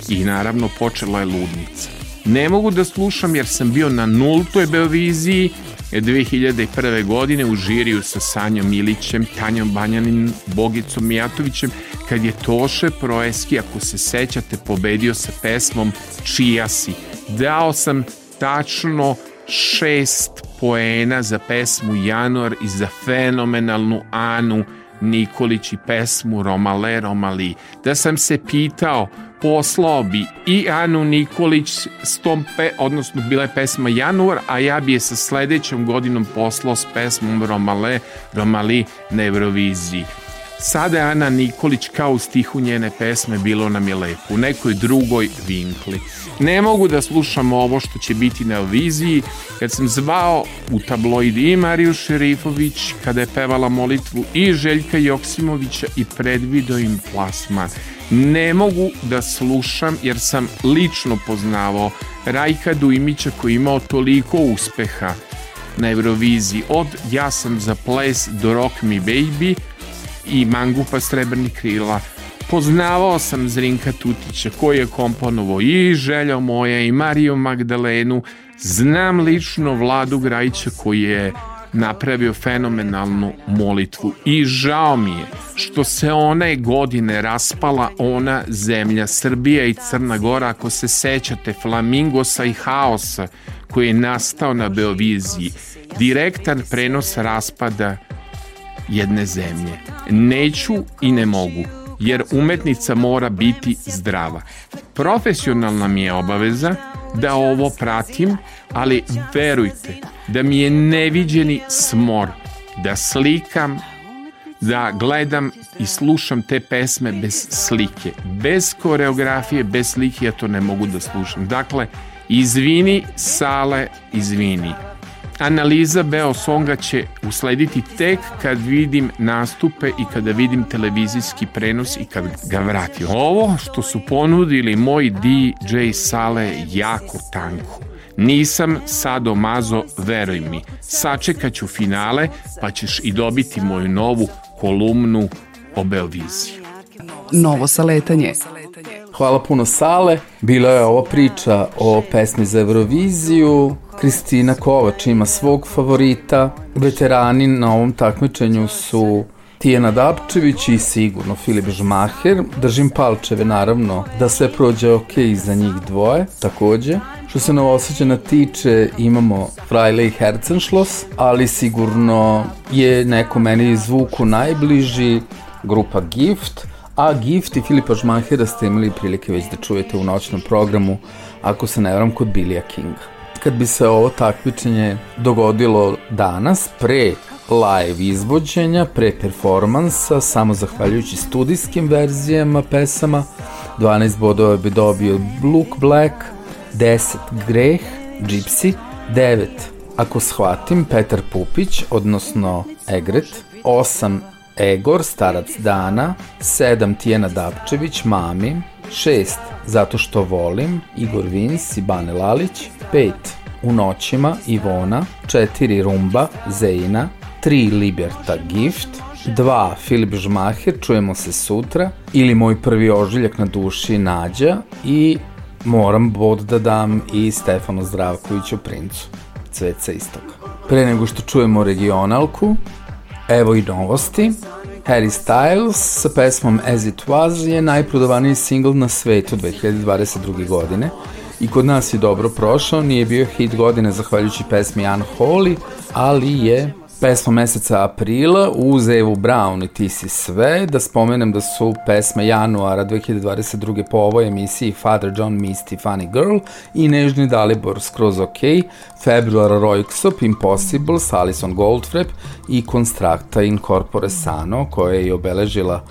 I naravno počela je ludnica. Ne mogu da slušam jer sam bio na nultoj Beoviziji 2001. godine u žiriju sa Sanjom Milićem, Tanjom Banjanin, Bogicom Mijatovićem, kad je Toše Proeski, ako se sećate, pobedio sa pesmom Čija si. Dao sam tačno šest poena za pesmu Januar i za fenomenalnu Anu Nikolić i pesmu Romale Romali. Da sam se pitao, poslao bi i Anu Nikolić s tom pe, odnosno bila je pesma Januar, a ja bi je sa sledećom godinom poslao s pesmom Romale Romali na Euroviziji. Sada je Ana Nikolić kao u stihu njene pesme Bilo nam je lepo, u nekoj drugoj vinkli. Ne mogu da slušam ovo što će biti na viziji, kad sam zvao u tabloid i Mariju Šerifović, kada je pevala molitvu i Željka Joksimovića i predvido im plasman. Ne mogu da slušam jer sam lično poznavao Rajka Dujmića koji je imao toliko uspeha na Euroviziji, od Ja sam za ples do Rock Me Baby, i Mangupa Srebrni krila. Poznavao sam Zrinka Tutića koji je komponovao i Željo moja i Mariju Magdalenu. Znam lično Vladu Grajića koji je napravio fenomenalnu molitvu i žao mi je što se one godine raspala ona zemlja Srbija i Crna Gora ako se sećate Flamingosa i haosa koji je nastao na Beoviziji direktan prenos raspada jedne zemlje. Neću i ne mogu, jer umetnica mora biti zdrava. Profesionalna mi je obaveza da ovo pratim, ali verujte da mi je neviđeni smor da slikam, da gledam i slušam te pesme bez slike. Bez koreografije, bez slike ja to ne mogu da slušam. Dakle, izvini, Sale, izvini. Analiza Beo Songa će uslediti tek kad vidim nastupe i kada vidim televizijski prenos i kad ga vratim. Ovo što su ponudili moj DJ Sale jako tanko. Nisam sado mazo, veruj mi. Sačekat ću finale, pa ćeš i dobiti moju novu kolumnu o Beoviziji. Novo saletanje. Hvala puno Sale. Bila je ovo priča o pesmi za Euroviziju. Kristina Kovač ima svog favorita. Veterani na ovom takmičenju su Tijena Dapčević i sigurno Filip Žmaher. Držim palčeve naravno da sve prođe ok za njih dvoje takođe. Što se Novosađana tiče imamo Frajle i Herzenschloss, ali sigurno je neko meni zvuku najbliži grupa Gift, a Gift i Filipa Žmahera ste imali prilike već da čujete u noćnom programu, ako se ne vram, kod Bilija Kinga. Kad bi se ovo takmičenje dogodilo danas, pre live izvođenja, pre performansa, samo zahvaljujući studijskim verzijama pesama, 12 bodova bi dobio Luke Black, 10 Greh, Gypsy, 9 ako shvatim, Petar Pupić, odnosno Egret, 8 Egor, starac dana, 7 Tijena Dapčević, Mami, 6 Zato što volim, Igor Vins i Bane Lalić, 5 U noćima, Ivona, 4 Rumba, Zejna, 3 Liberta Gift, 2 Filip Žmaher, čujemo se sutra, ili moj prvi ožiljak na duši Nađa. I moram bod da dam i Stefanu Zdravkoviću Princu, cvet sa istoka. Pre nego što čujemo regionalku, Evo i novosti. Harry Styles sa pesmom As It Was je najprodavaniji singl na svetu 2022. godine i kod nas je dobro prošao, nije bio hit godine zahvaljujući pesmi Unholy, ali je pesma meseca aprila uz Evu Brown i Ti si sve, da spomenem da su pesme januara 2022. po ovoj emisiji Father John Misty Funny Girl i Nežni Dalibor skroz ok, februara Royksop Impossible s Alison i Constructa in Corpore Sano koja je i obeležila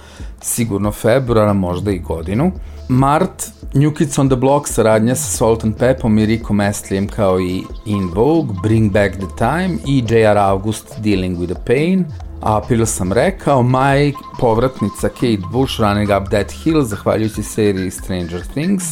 sigurno februara, možda i godinu. Mart, New Kids on the Block, saradnja sa Salt and Pepom i Rickom Astlijem kao i In Vogue, Bring Back the Time i J.R. August, Dealing with the Pain. April sam rekao, maj, povratnica Kate Bush, Running Up That Hill, zahvaljujući seriji Stranger Things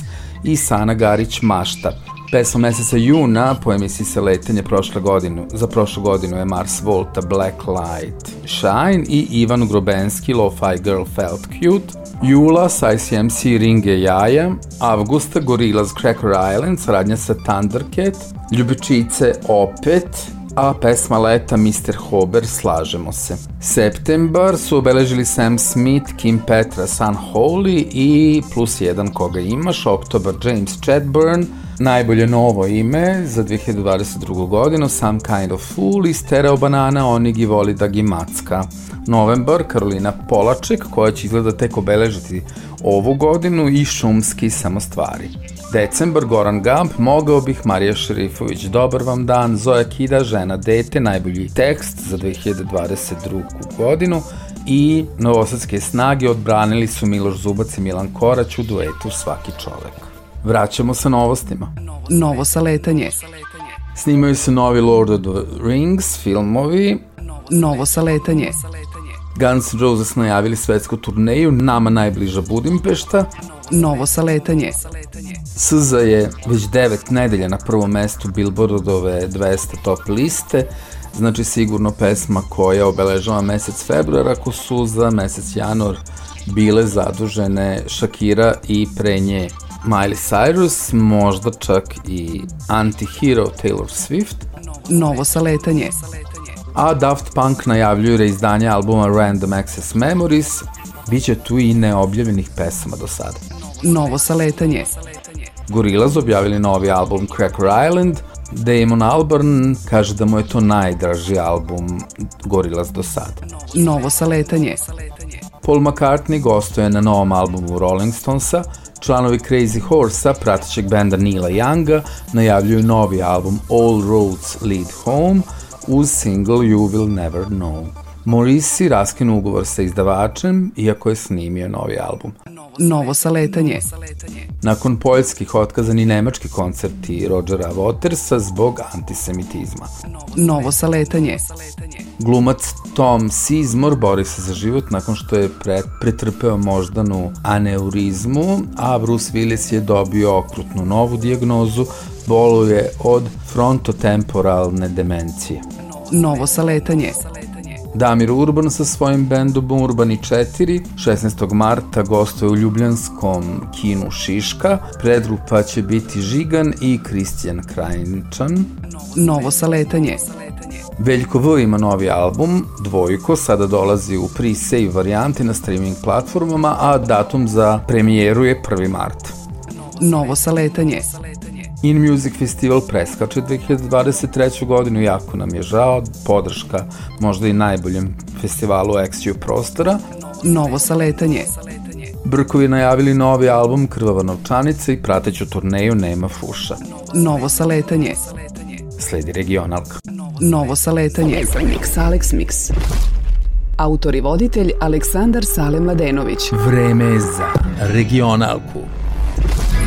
i Sana Garić, Mašta. Pesma meseca juna po emisiji se letanje prošle godinu, za prošlu godinu je Mars Volta Black Light Shine i Ivan Grobenski Lo-Fi Girl Felt Cute. Jula sa ICMC Ringe Jaja, Avgusta Gorillaz Cracker Island, saradnja sa Thundercat, Ljubičice opet, a pesma leta Mr. Hober Slažemo se. Septembar su obeležili Sam Smith, Kim Petra, Sun Holy i plus jedan koga imaš, Oktober James Chadburn, najbolje novo ime za 2022. godinu, Some Kind of Fool i Stereo Banana, Onigi voli da gi macka. Novembar, Karolina Polaček, koja će izgleda tek obeležiti ovu godinu i šumski samostvari. Decembar, Goran Gamp, mogao bih, Marija Šerifović, dobar vam dan, Zoja Kida, žena, dete, najbolji tekst za 2022. godinu i Novosadske snage odbranili su Miloš Zubac i Milan Korać u duetu Svaki čovek. Vraćamo se novostima. Novo saletanje. Snimaju se novi Lord of the Rings filmovi, Novo saletanje. Guns N' Roses najavili svetsku turneju, nama najbliža Budimpešta, Novo saletanje. SZA je već devet nedelja na prvom mestu Billboardove 200 top liste, znači sigurno pesma koja obeležava mesec februar, ako su za mesec januar bile zadužene Shakira i pre nje Miley Cyrus, možda čak i anti-hero Taylor Swift, Novo saletanje. A Daft Punk najavljuju reizdanje albuma Random Access Memories, biće tu i neobjavljenih pesama do sada. Novo saletanje. Gorillaz objavili novi album Cracker Island, Damon Albarn kaže da mu je to najdraži album Gorillaz do sada. Novo saletanje. Paul McCartney gostuje na novom albumu Rolling Stonesa, članovi Crazy Horse-a, pratićeg benda Nila Younga, najavljuju novi album All Roads Lead Home uz single You Will Never Know. Morrissey raskinu ugovor sa izdavačem, iako je snimio novi album. Novo saletanje. Nakon poljskih otkazani nemački koncerti Rodgera Watersa zbog antisemitizma. Novo saletanje. Glumac Tom Sizemore bori se za život nakon što je pre, pretrpeo moždanu aneurizmu, a Bruce Willis je dobio okrutnu novu dijagnozu, boluje od frontotemporalne demencije. Novo saletanje. Damir Urban sa svojim bendom Urbani 4 16. marta gostuje u Ljubljanskom kinu Šiška. Predrupa će biti Žigan i Kristijan Krajničan. Novo saletanje. Veljko V ima novi album, Dvojko, sada dolazi u pre-save varijanti na streaming platformama, a datum za premijeru je 1. mart. Novo saletanje. In Music Festival preskače 2023. godinu, jako nam je žao, podrška možda i najboljem festivalu XU prostora. Novo saletanje. Brkovi najavili novi album Krvava novčanica i prateću turneju Nema fuša. Novo saletanje. Sledi regionalka. Novo saletanje. Mix Alex Mix. Autor i voditelj Aleksandar Sale Mladenović. Vreme za regionalku.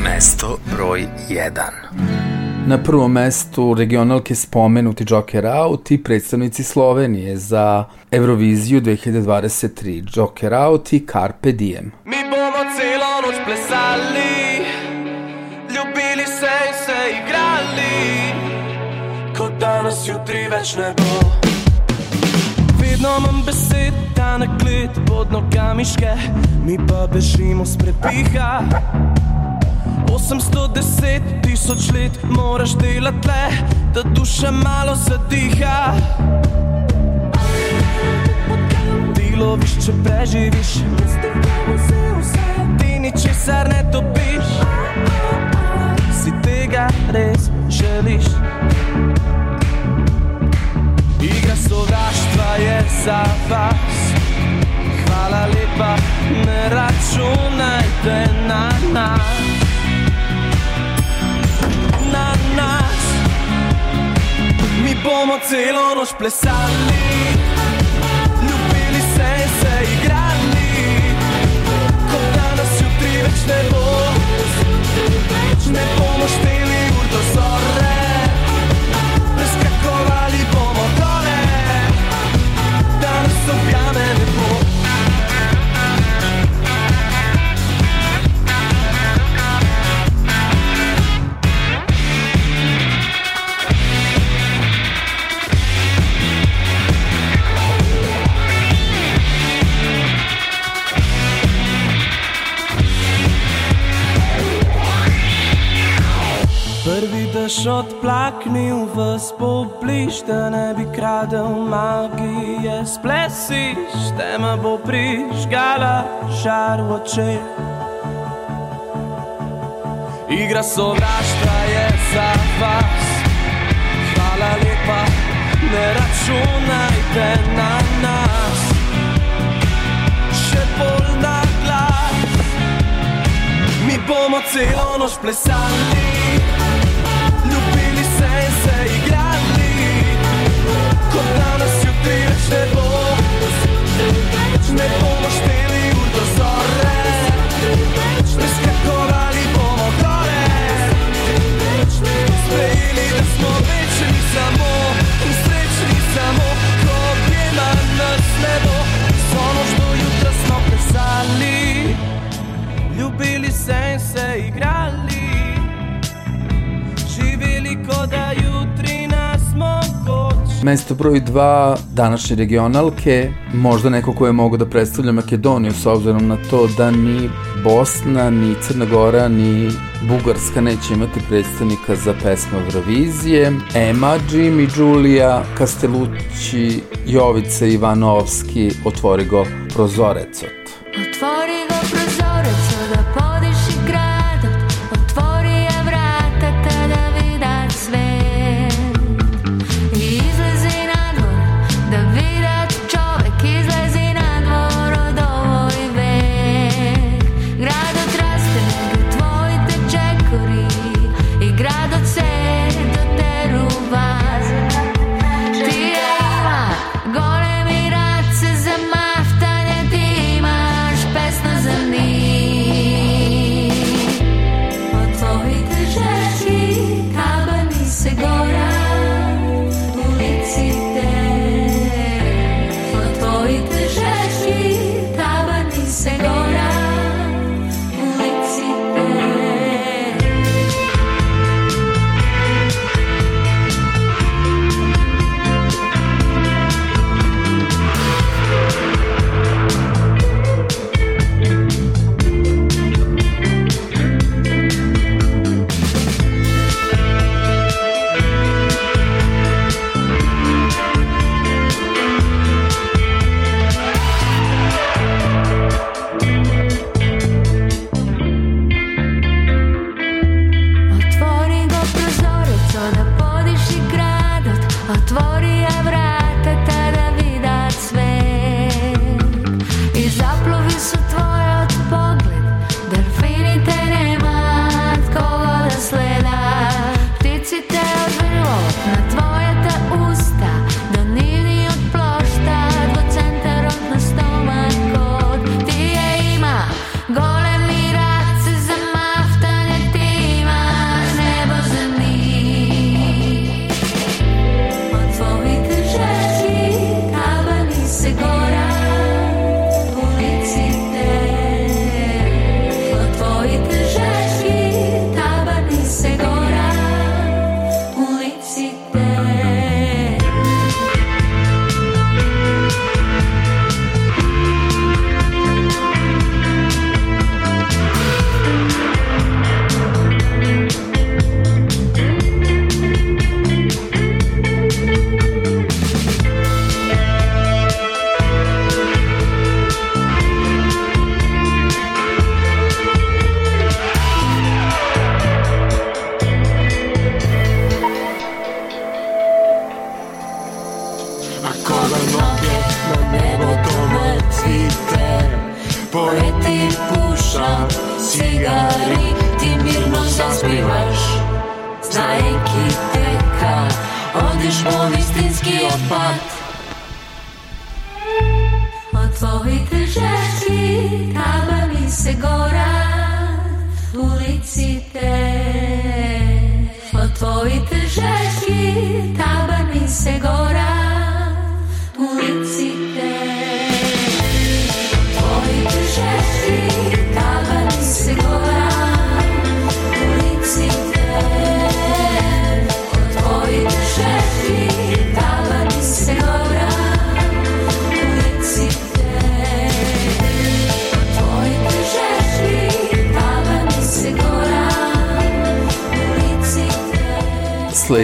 Mesto broj 1. Na prvom mestu regionalke spomenuti Joker Out i predstavnici Slovenije za Euroviziju 2023. Joker Out i Carpe Diem. Mi bomo celo noč plesali, ljubili se in se igrali, kot danes jutri več ne bo. Vedno imam besed, da na klet pod nogami ške, mi pa bežimo s prepiha. 810 tisoč let moraš delati le, da duša malo zadiha. Ti loviš, če preživiš, ti ničesar ne dobiš. Si tega res želiš? Igra sovraštva je za vas. Hvala lepa, ne računajte na nas. Mi bomo celo noč plesali, ljubili se in se igrali, kot danes jutri več ne bo, ne bomo šteli. greš odplaknil v spobliž, da ne bi kradel magije, splesiš, tema bo prižgala žar v oče. Igra sovraštva je za vas, hvala lepa, ne računajte na nas, še bolj na glas. Mi bomo celo noč plesali. samo, srećni samo Ko pjeva nas nebo. S ono što jutra smo pesali Ljubili se se igrali. Živjeli ko da jutri nas mogo Mesto broj 2 današnje regionalke, možda neko ko je mogu da predstavlja Makedoniju s obzirom na to da ni Bosna, ni Crna Gora, ni Bugarska neće imati predstavnika za pesmu Eurovizije. Ema, Jimmy, Julia, Kastelući, Jovica, Ivanovski, Otvori go prozorecot.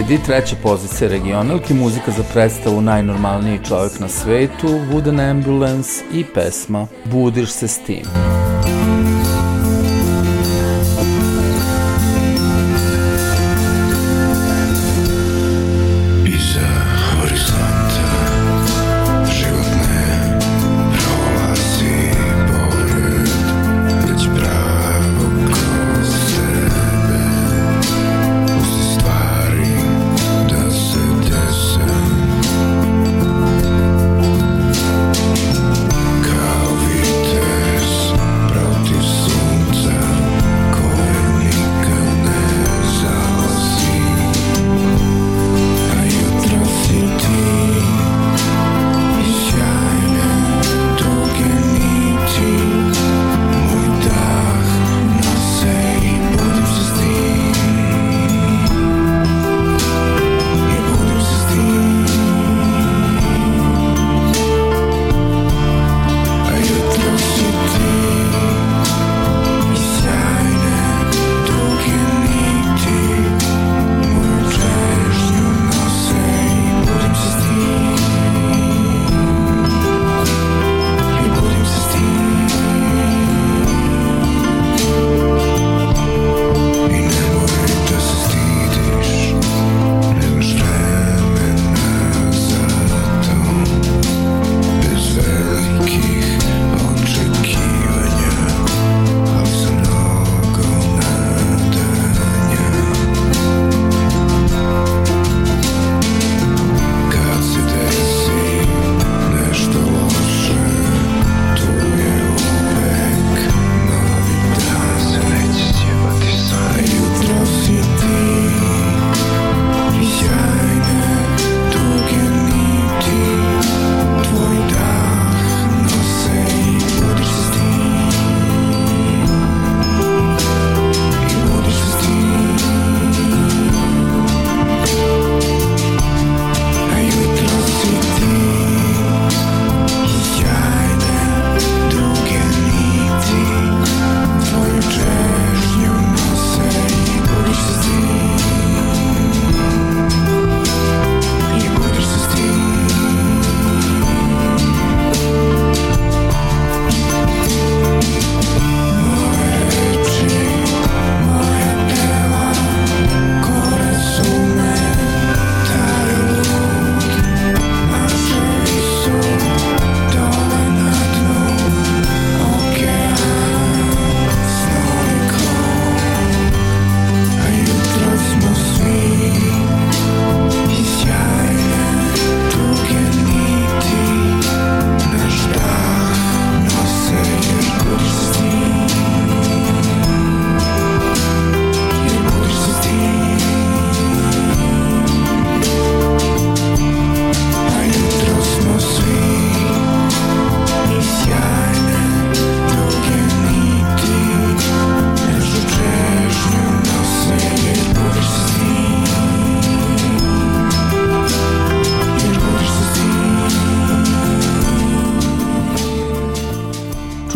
CD treća pozicija regionalke, muzika za predstavu Najnormalniji čovjek na svetu, Wooden Ambulance i pesma Budiš se s tim.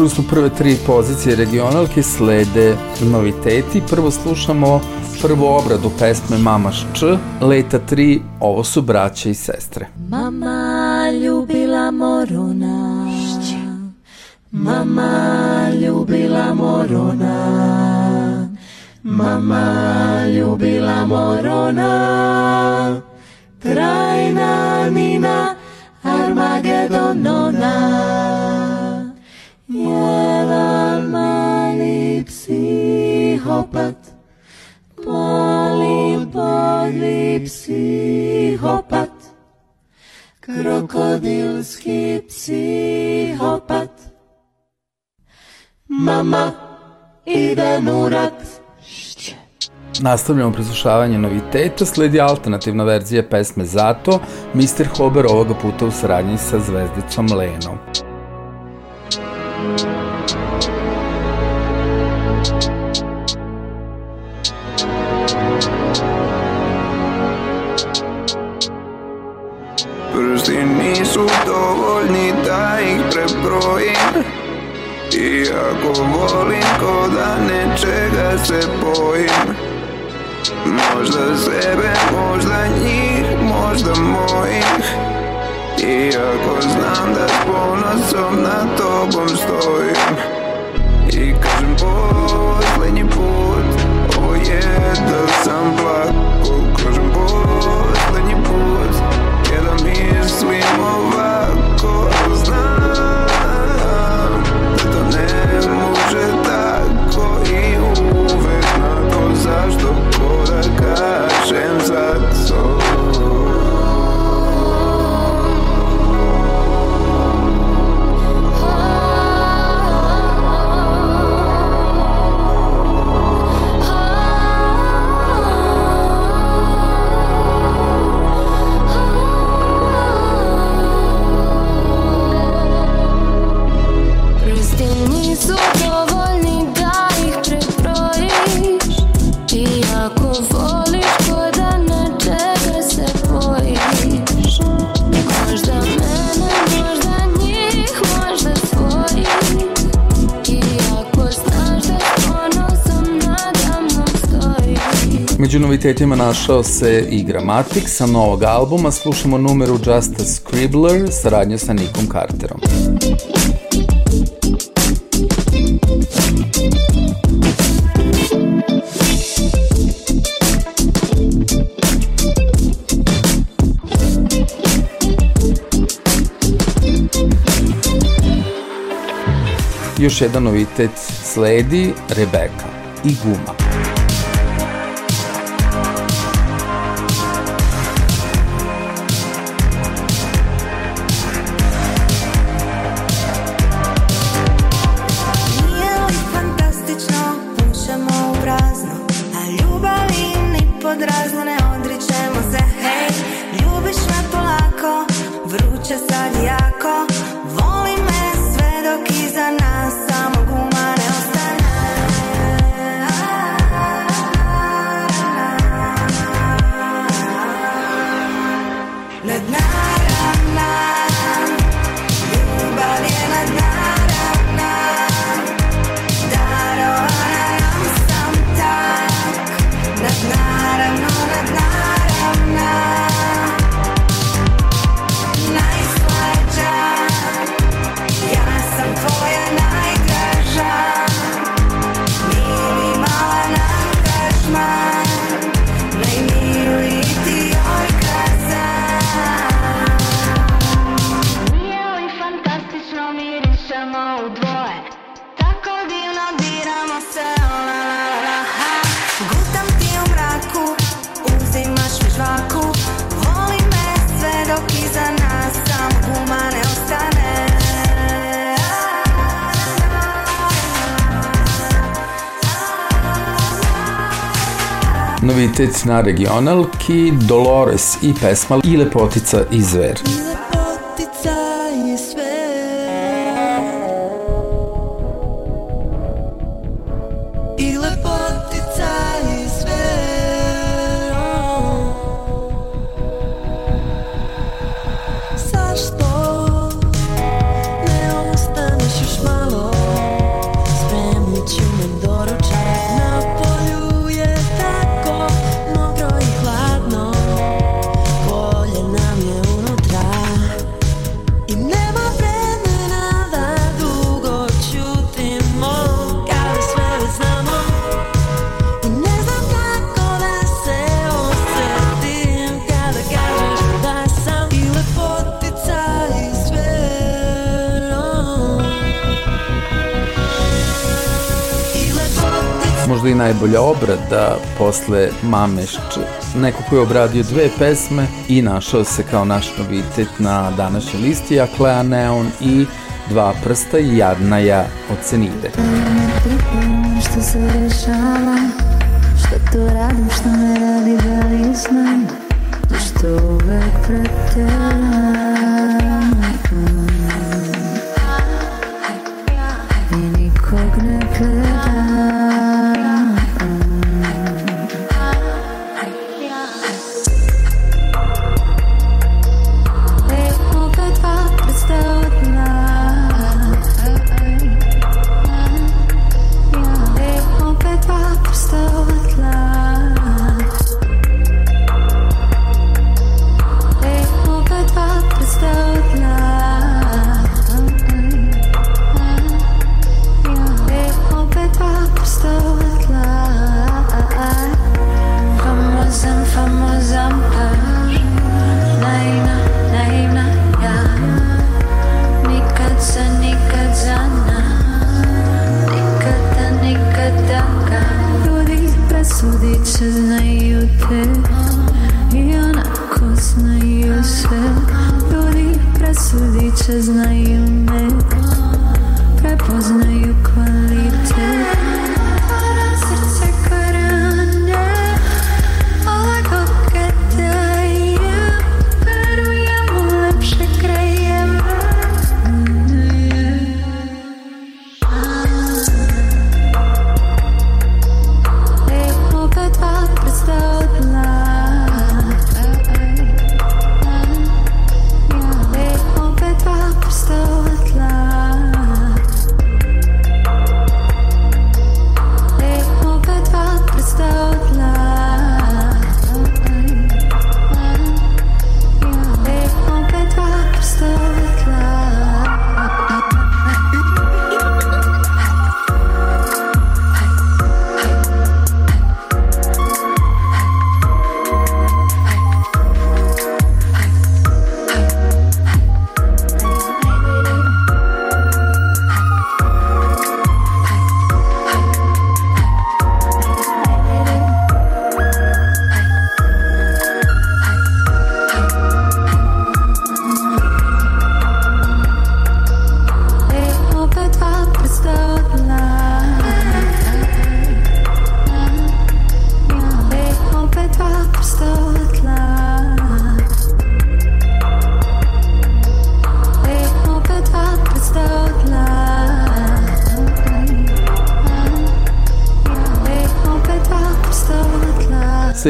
čuli smo prve tri pozicije regionalke, slede noviteti. Prvo slušamo prvu obradu pesme Mamaš Č, Leta 3, ovo su braća i sestre. Nastavljamo preslušavanje noviteta, sledi alternativna verzija pesme Zato, Mr. Hober ovoga puta u saradnji sa zvezdicom Lenom. Prsti nisu dovoljni da ih prebrojim Iako volim ko da nečega se bojim Možda sebe, možda njih, možda mojih Iako znam da s ponosom na tobom stojim I kažem posljednji put Ovo je da sam plako Kažem posljednji put Je da mislim ovako Znam da kažem zato Među novitetima našao se i Gramatik sa novog albuma, slušamo numeru Just a Scribbler, saradnja sa Nikom Carterom. Još jedan novitet sledi Rebeka i Guma. Na regionalki, Dolores i pesma i lepotica i zver. Lepotica posle Mamešč. Neko ko je obradio dve pesme i našao se kao naš novitet na današnjoj listi, a Neon i Dva prsta i Jadnaja od Senide. Što se dešava Što to radim, što me radi da li znam Zašto uvek pretjeram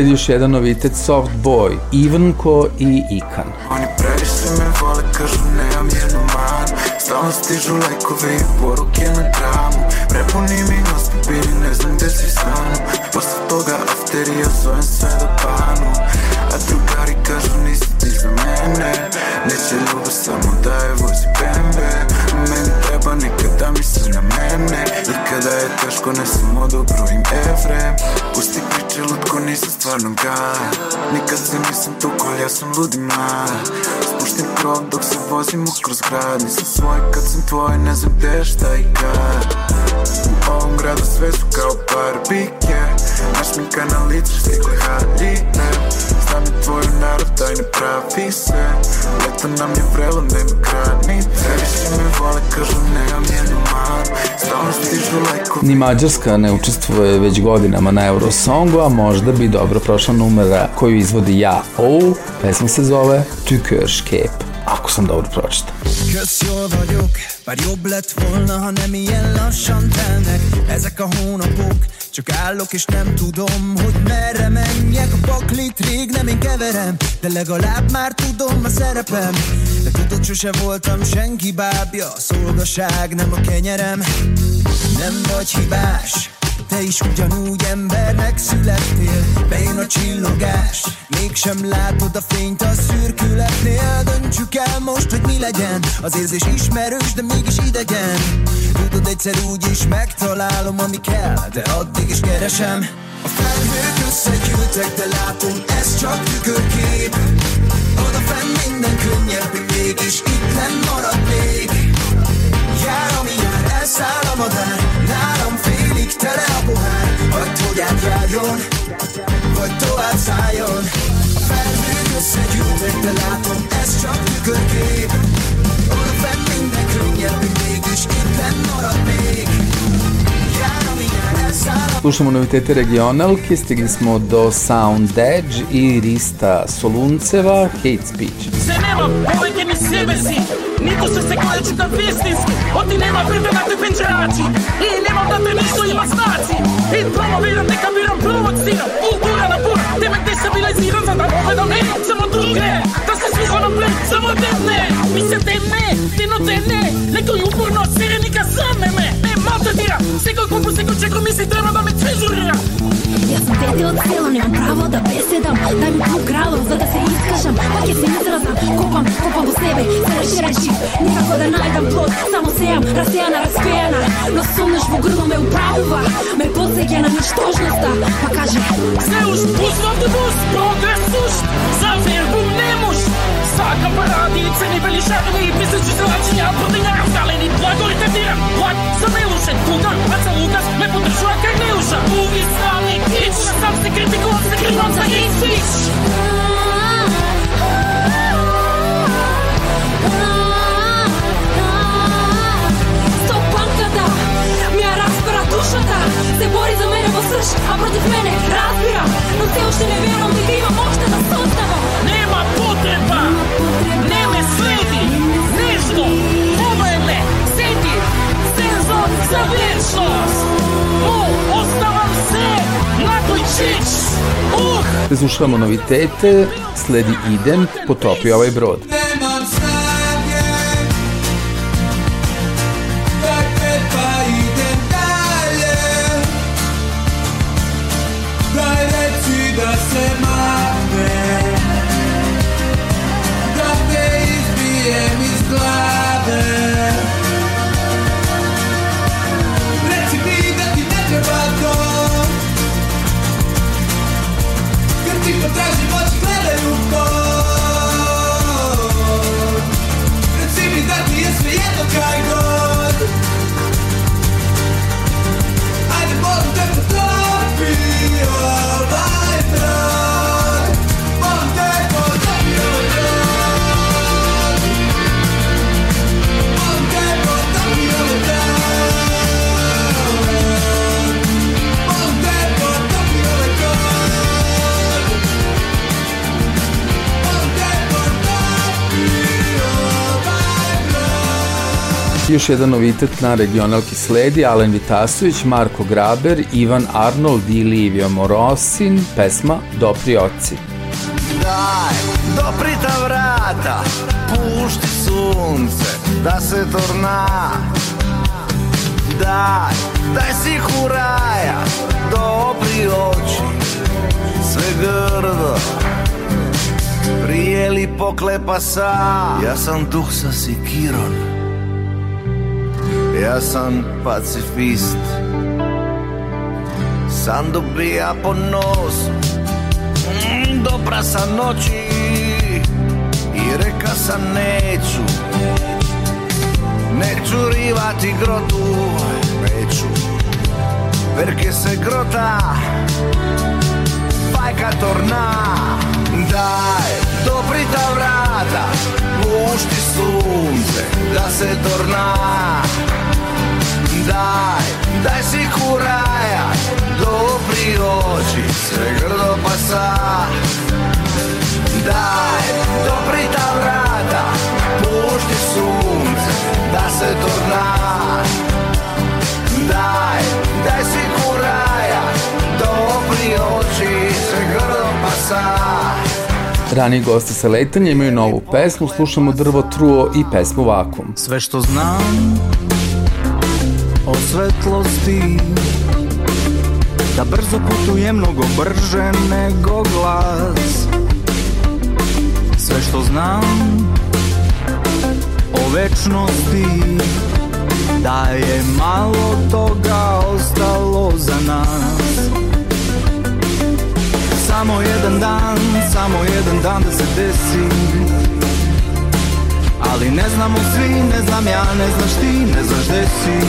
od Sledi još jedan novitet Soft Boy, Ivanko i Ikan. Oni previše me vole, kažu nemam jednu manu. Stalno stižu lajkovi i poruke na dramu Prepuni mi nos papiri, ne znam gde si mnom Posle toga afteri, ja zovem sve da panu. A drugari kažu nisi ti za mene. Neće ljubav samo da je vozi BMW Meni treba nikada misli na mene Kada je teško ne samo da brojim evre Pusti priče, lutko nisam stvarno gaj Nikad se nisam tukol, ja sam ludi mlad Spuštim krov dok se vozimo kroz grad. Nisam svoj kad sam tvoj, ne znam gde šta i kad U ovom gradu sve su kao barbike Našminka na licu stikle haljine Znam i tvoju narav, daj ne pravi se Leto nam je vrelo, nema granice Više me vole, kažu nemam jednu manu Stalno stižu lajkovi. Ni Mađarska ne učestvuje već godinama na Eurosongu, a možda bi dobro prošla numera koju izvodi Ja O. Pesma se zove Tu körs kép, ako sam dobro pročitao. Kösz, jól vagyok, bár jobb lett volna, ha nem ilyen lassan telnek Ezek a hónapok, csak állok és nem tudom, hogy merre menjek. A paklit rég nem én keverem, de legalább már tudom a szerepem. De tudod, sose voltam senki bábja, a szolgaság nem a kenyerem. Nem vagy hibás, te is ugyanúgy embernek születtél Bejön a csillogás Mégsem látod a fényt a szürkületnél. Döntsük el most, hogy mi legyen. Az érzés ismerős, de mégis idegen. Tudod, egyszer úgy is megtalálom, ami kell De addig is keresem. A felhők összegyűltek, de látom, ez csak tükörkép. Oda fenn minden könnyebb, még mégis itt nem marad még. Jár, ami jár, elszáll a madár. Nálam félig tele a pohár. Hagyd, hogy átjárjon Vagy tovább szálljon Felhők összegyűltek, de látom, ez csak tükörkép Oda fenn minden könnyebb, még mégis itt nem marad még Jár, ami jár, elszáll a Slušamo novitete regionalke, stigli smo do Sound Edge i Rista Solunceva, Hate Speech. Se nema povijete mi sebe si Nikt seksualci tam vjestinski Od dilema pribjegate penđerači I nemam da te nisu ima znaci I promoviram, neka biram, provociram Kultura na pura, tebe destabiliziram Za da povedam ne, samo druge Da se svi napred, samo debne Mi se debne, denodene Nekoj uporno se, nikad same me. Ne maltretira, sekoj kupu, sekoj čekom Mi se treba da me cenzurira Я съм тези от села, нямам право да беседам. Дай ми по-кралъм, за да се изкажам. Пак я се изразнам, копам, купам по себе. Се реши, реши, никако да найдам плод. Само сејам, расејана, разпејана Но сумнеш в грло ме управува. Ме подсеќа на ничтожноста Па каже Се уж пуснав да бус, бога е сушт нема. Чака парадица ни велишарни и мисля, че знае, че няма протеина Развалени глаголите вирам плак за Милошен Плутър, а за Лукас. Ме поддържува как Милоша. Улица ми кич, сам се критикувам, се критикувам за Инстиш Стопанката ми я разбира душата. Се бори за мене в сръж, а против мене разбира. Но все още не вярвам дека имам още да сонца potreba, ne me sledi, nežno, pogledaj me, sedi, senzor za vječnost. Mu, uh! Novitete, sledi Idem, potopi ovaj brod. Nemam Još jedan novitet na regionalki sledi, Alen Vitasović, Marko Graber, Ivan Arnold i Livio Morosin, pesma Dopri oci. Daj, dopri ta vrata, pušti sunce, da se torna. Daj, daj si kuraja, dopri oči, sve grdo. Prije li poklepa sa, ja sam duh sa sikiron. Ja sam pacifist, sam dobija po nosu. Dobra sam noći i reka sam neću Neću rivati grotu, neću Perché se grota fajka torna. Daj, dopri ta vrata, pušti sunce da se torna Daj, daj si kuraja, dopri oči, sve grdo pa sa Daj, dopri ta vrata, pušti sunce da se torna Daj, daj si kuraja, dopri oči, sve grdo pa sa Rani gosti sa letanja imaju novu pesmu, slušamo Drvo truo i pesmu Vakum. Sve što znam o svetlosti Da brzo putujem mnogo brže nego glas Sve što znam o večnosti Da je malo toga ostalo za nas Samo jedan dan, samo jedan dan da se desi. Ali ne znamo svi, ne znam ja, ne znaš ti, ne znaš gde si.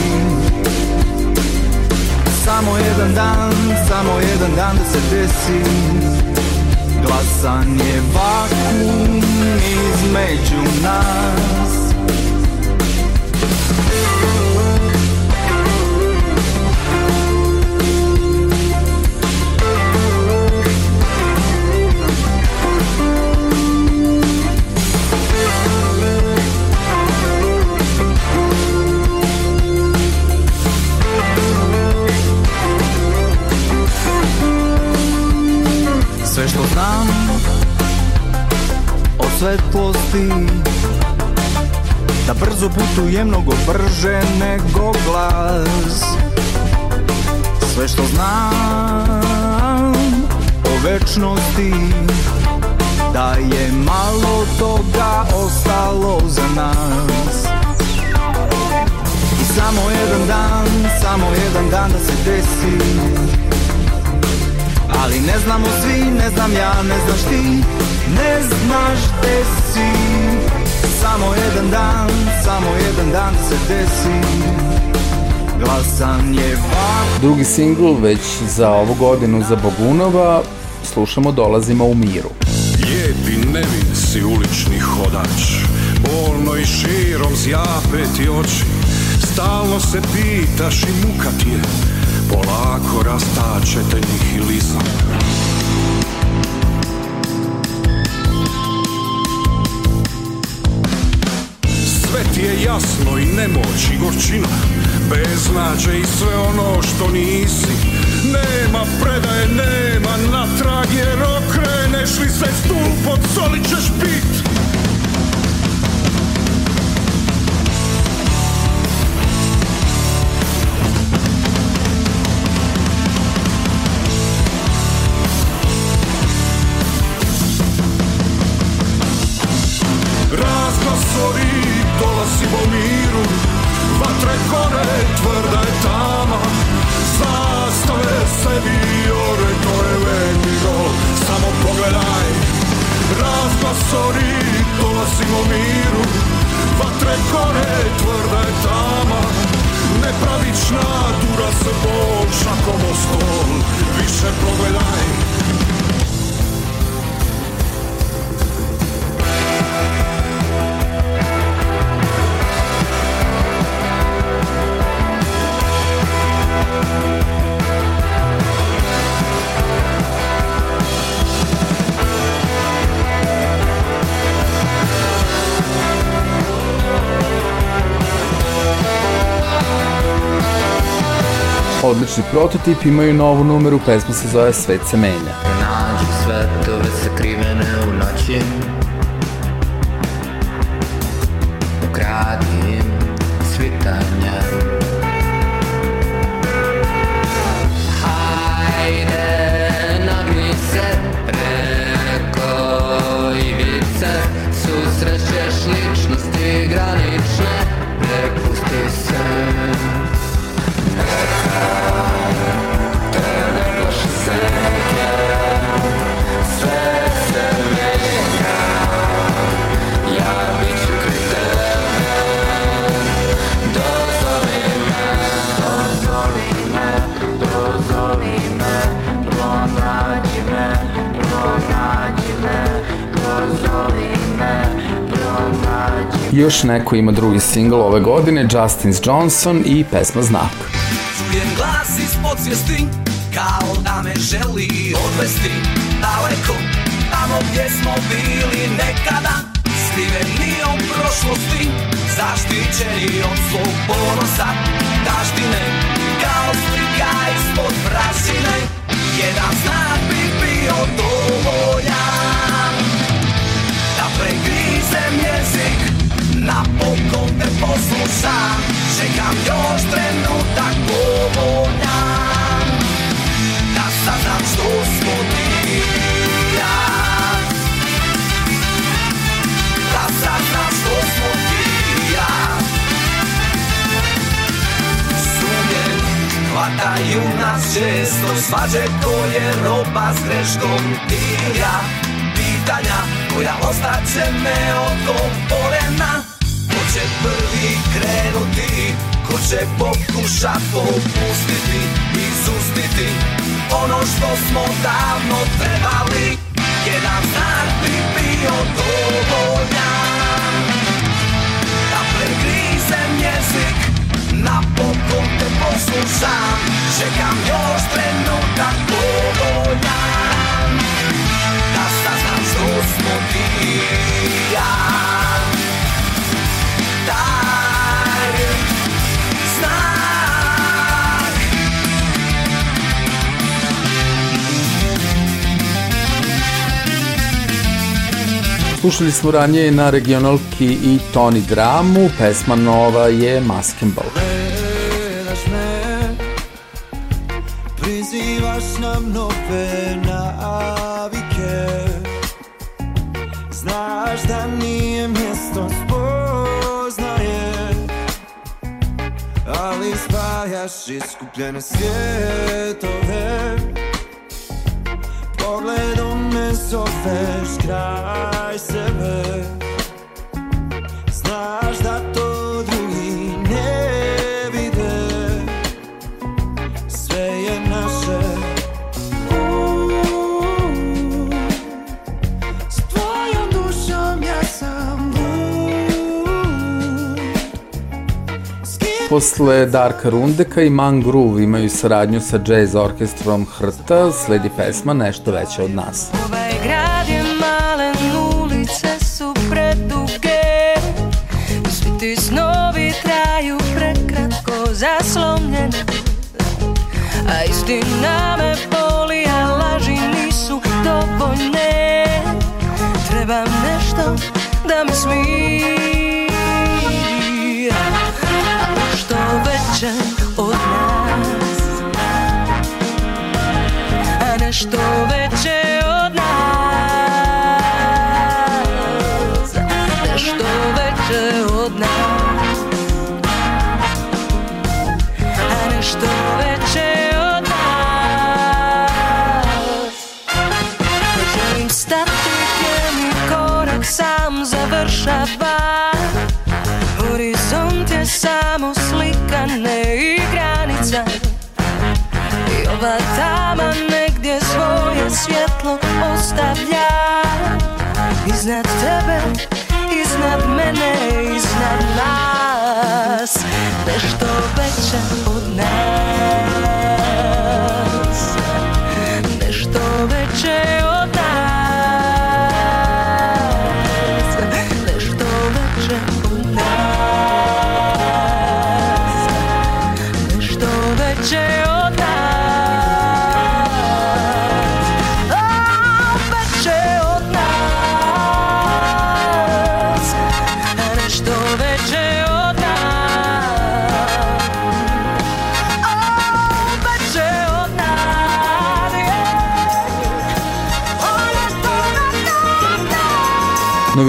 Samo jedan dan, samo jedan dan da se desi. Glasan je vakum između nas svetlosti. Da brzo putuje mnogo brže nego glas. Sve što znam o večnosti Da je malo toga ostalo za nas. I samo jedan dan, samo jedan dan da se desi Ali ne znamo svi, ne znam ja, ne znaš ti. Ne znaš gde si. Samo jedan dan, samo jedan dan da se desi. Glasan je vak. Drugi singl već za ovu godinu za Bogunova, slušamo Dolazimo u miru. Lijepi nevin si ulični hodač Bolno i širom zjape ti oči. Stalno se pitaš i muka ti je Polako rastače tenih i lizaka Sve ti je jasno i nemoć i gorčina Beznađe i sve ono što nisi. Nema predaje, nema natrag Jer okreneš li se stup od soli ćeš bit Odlični prototip imaju novu numeru, pesma se zove Svet se menja. Nađi svetove sakrivene u noći Još neko ima drugi singl ove godine, Justin Johnson i pesma Znak. Čujem glas iz podsvijesti Kao da me želi odvesti. Daleko, tamo gdje smo bili nekada Skriveni od prošlosti Zaštićeni od svog ponosa. Daštine Kao slika ispod prašine Jedan znak bi bio dovoljan. Da pregrizem jezik Napokon te poslušam Čekam još trenutak povoljan Da saznam što smo ti ja. Da saznam što smo ti ja. Sumnje hvataju nas često Svađe koje roba s greškom ti ja Pitanja koja ostaće neodgovorena će prvi krenuti Ko će pokušat popustiti Izustiti Ono što smo davno trebali. Jedan znak bi bio dovoljan Da pregrizem jezik Napokon te poslušam. Čekam još trenutak povoljan Da saznam što smo ti i ja Slušali smo ranije na regionalki i Toni Dramu, pesma nova je Maskenball. Gledaš me Prizivaš nam nove navike Znaš da nije mjesto spoznaje Ali spajaš iskupljene svjetove Pogledom me zoveš kraj sebe. Znaš da posle Darka Rundeka i Man Groove imaju saradnju sa jazz orkestrom Hrta, sledi pesma Nešto veće od nas. Ovaj grad je malen, ulice su preduge. Svi ti snovi traju prekratko zaslomljene. A istina me boli, a laži nisu dovoljne. Trebam nešto da me smiri A nešto ostavlja Iznad tebe, iznad mene, iznad nas Nešto veće od nas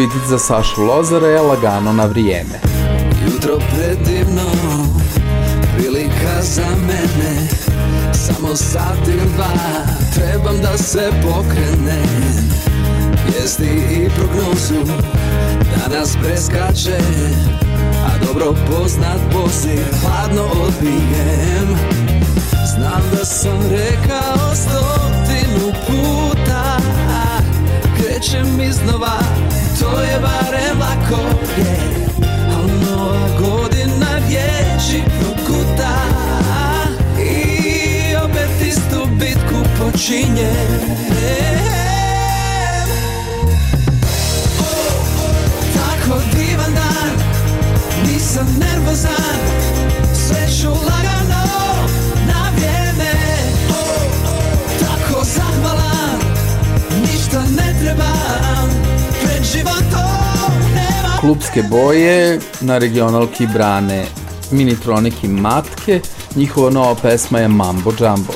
Novitic za Sašu Lozara je lagano na vrijeme. Jutro predivno, prilika za mene. Samo sat ili dva, trebam da se pokrenem. Vijesti i prognozu, danas preskače A dobro poznat poziv, hladno odbijem. Znam da sam rekao stotinu puta Krećem iznova, to je barem lako je. Al nova godina riječi prokuta. I opet istu bitku počinjem Klubske boje na regionalki brane Minitronik i Matke, njihova nova pesma je Mambo Jumbo.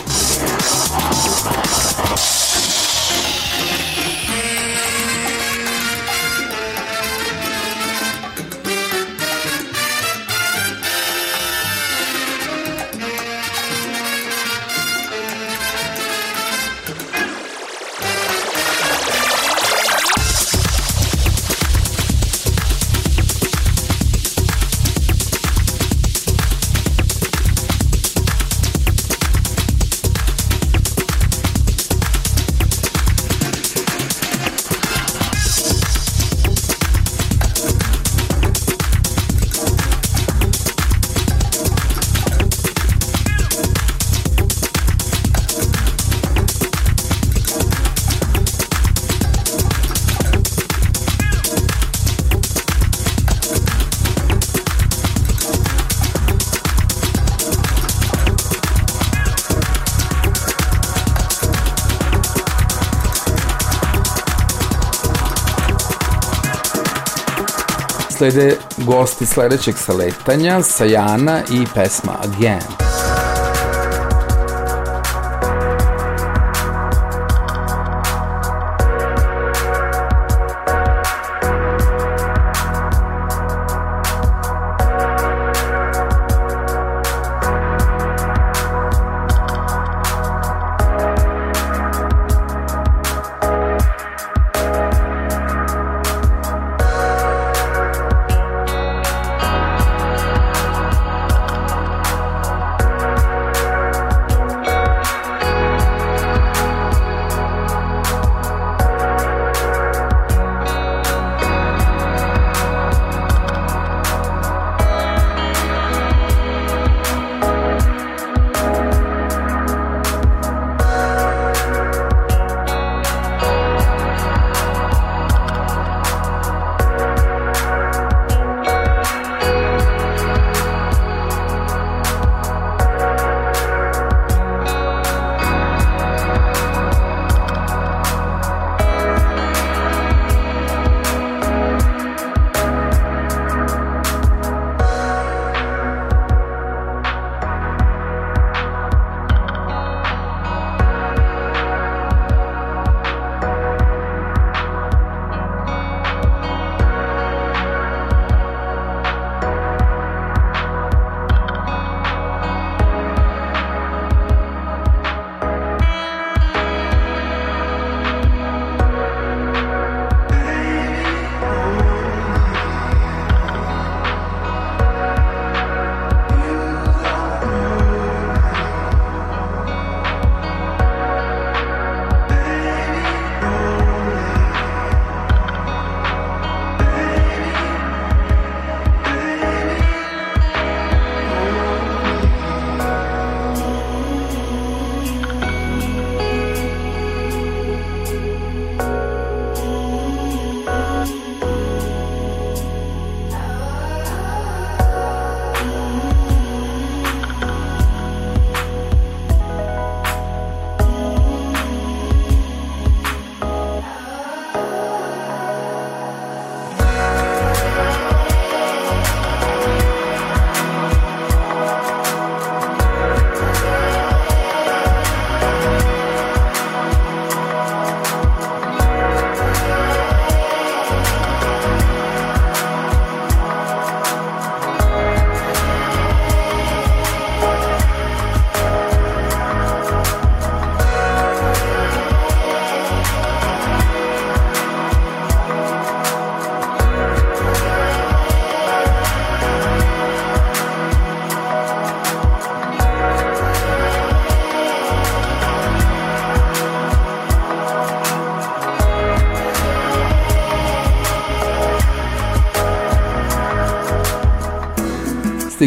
Slede gosti sledećeg saletanja, Sajana i pesma Again.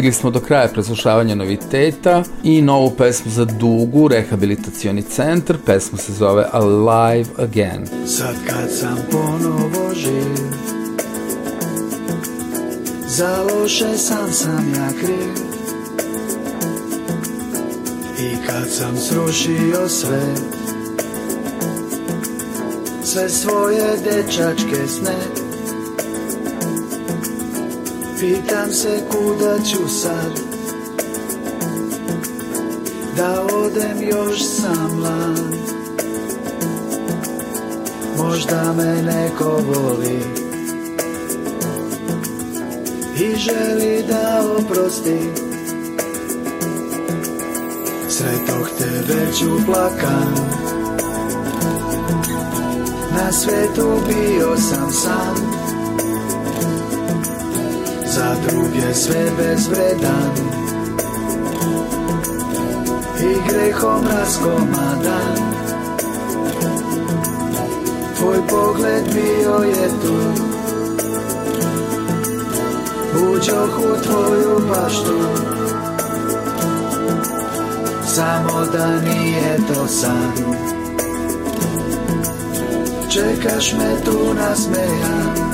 Stigli smo do kraja preslušavanja noviteta i novu pesmu za Dugu, rehabilitacioni centar. Pesma se zove Alive Again. Sad kad sam ponovo živ Za loše sam sam ja kriv I kad sam srušio sve Sve svoje dečačke sne Pitam se kuda ću sad. Da odem još sam mlad. Možda me neko voli. I želi da oprosti. Sretoh te već uplakan Na svetu bio sam sam Za druge sve bezvredan. I grehom raskomadan. Tvoj pogled bio je tu. Uđoh u tvoju baštu. Samo da nije to san. Čekaš me tu nasmejan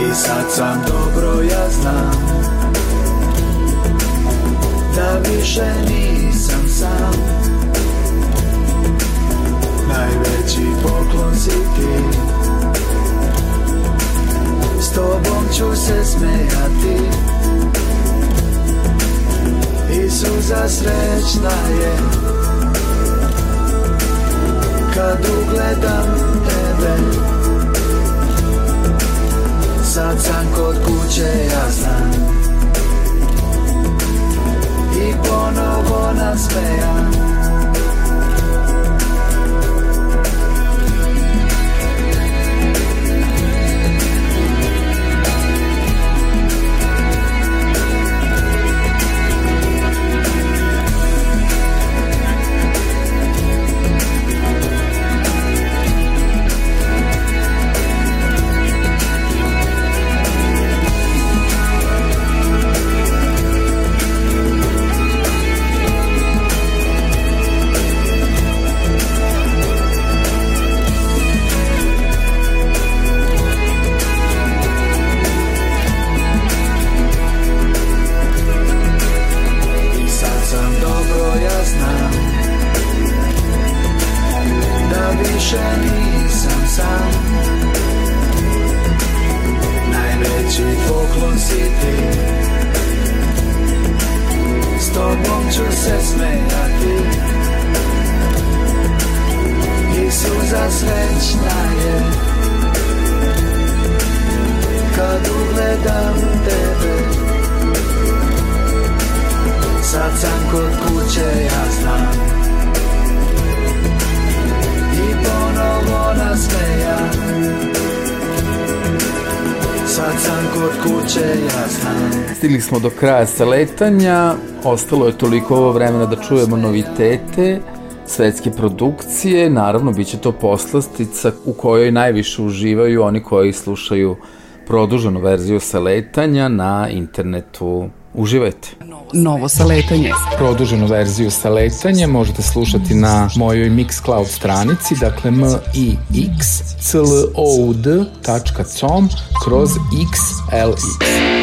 I sad sam dobro ja znam. Da više nisam sam. Najveći poklon si ti. S tobom ću se smejati. I srećna je. Kad ugledam tebe Sad sam kod kuće, ja znam. I ponovo nasmejan smo do kraja saletanja, ostalo je toliko vremena da čujemo novitete, svetske produkcije, naravno bit će to poslastica u kojoj najviše uživaju oni koji slušaju produženu verziju saletanja na internetu. Uživajte. Novo saletanje. Produženu verziju saletanja možete slušati na mojoj Mixcloud stranici, dakle m i x c l o u d.com kroz xlx.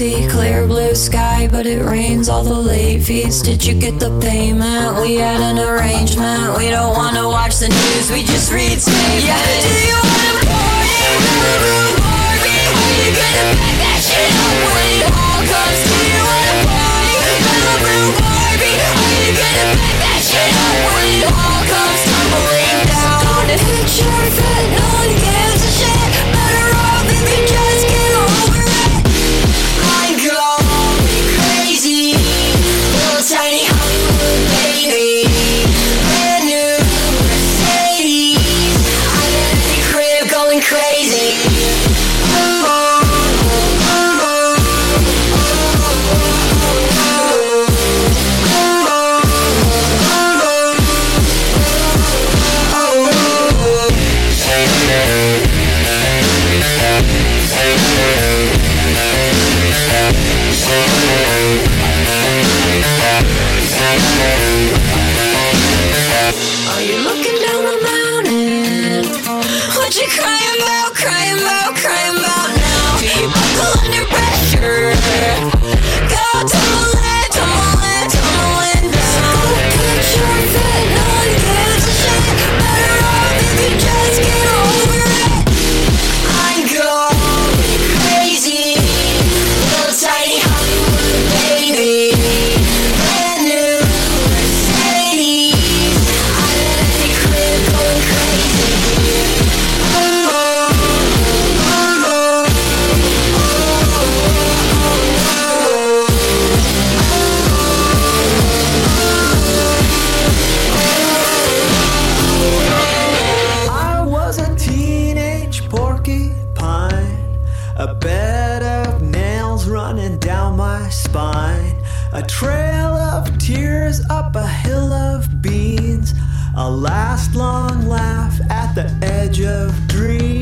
Lazy? Clear blue sky, but it rains all the late fees. Did you get the payment? We had an arrangement. We don't wanna watch the news, we just read statements. Yeah, do you wanna party? Barbie? Are you gonna back that shit up when it all comes to you? Wanna party? Barbie? Are you gonna back that shit up when it all comes tumbling down? Hit your fit, no one gives a shit. Better off if you just out. A bed of nails running down my spine. A trail of tears up a hill of beans. A last long laugh at the edge of dreams.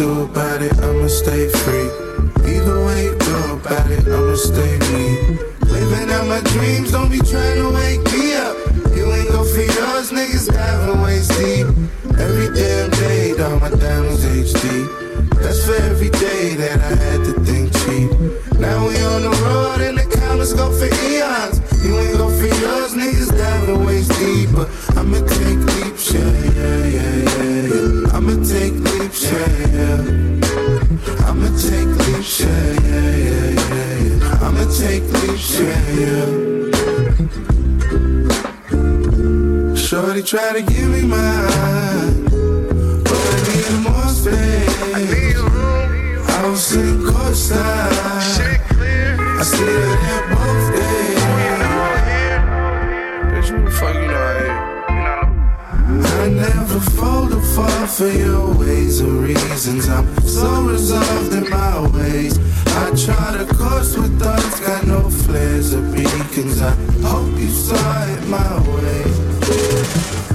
do about it, I'ma stay free. Either way you do about it, I'ma stay me. Living out my dreams, don't be trying to wake me up. You ain't go for yours, niggas diving waist deep. Every damn day, all my diamonds HD. That's for every day that I had to think cheap. Now we on the road and the counters go for eons. You ain't go for yours, niggas diving waist deep. But I'ma take yeah, yeah, yeah, yeah, yeah. I'ma take leaps, yeah, yeah. Shorty try to give me mine, but I need more space. I need room. I was sitting courtside. I see. fall for your ways or reasons. I'm so resolved in my ways. I try to course with thoughts, got no flares or beacons. I hope you saw it my way.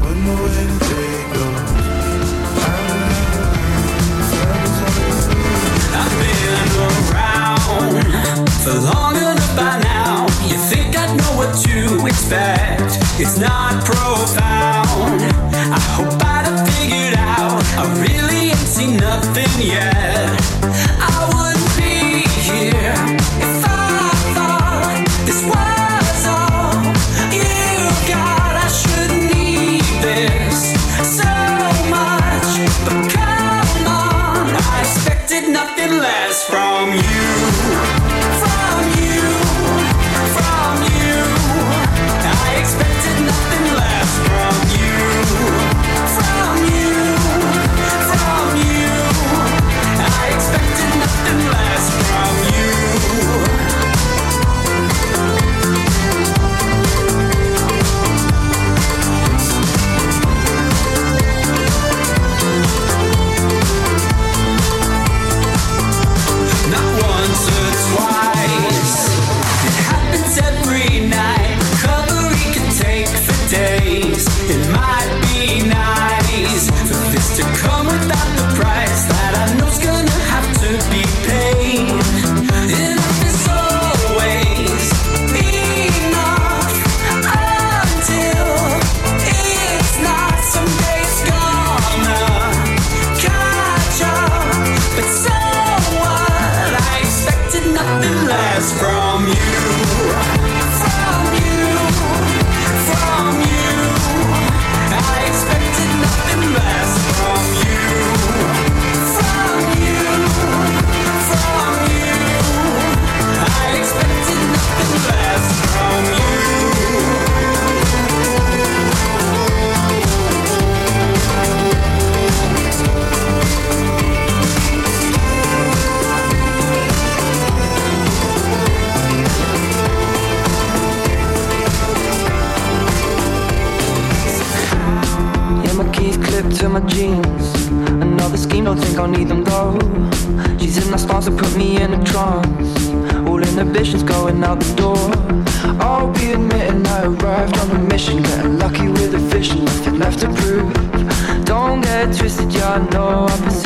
When the wind day goes. I've been around for long enough by now. You think I know what to expect? It's not profound. nothing yet. door. I'll be admitting I arrived on a mission. Getting lucky with a vision, nothing left to prove. Don't get twisted, yeah, know I'm.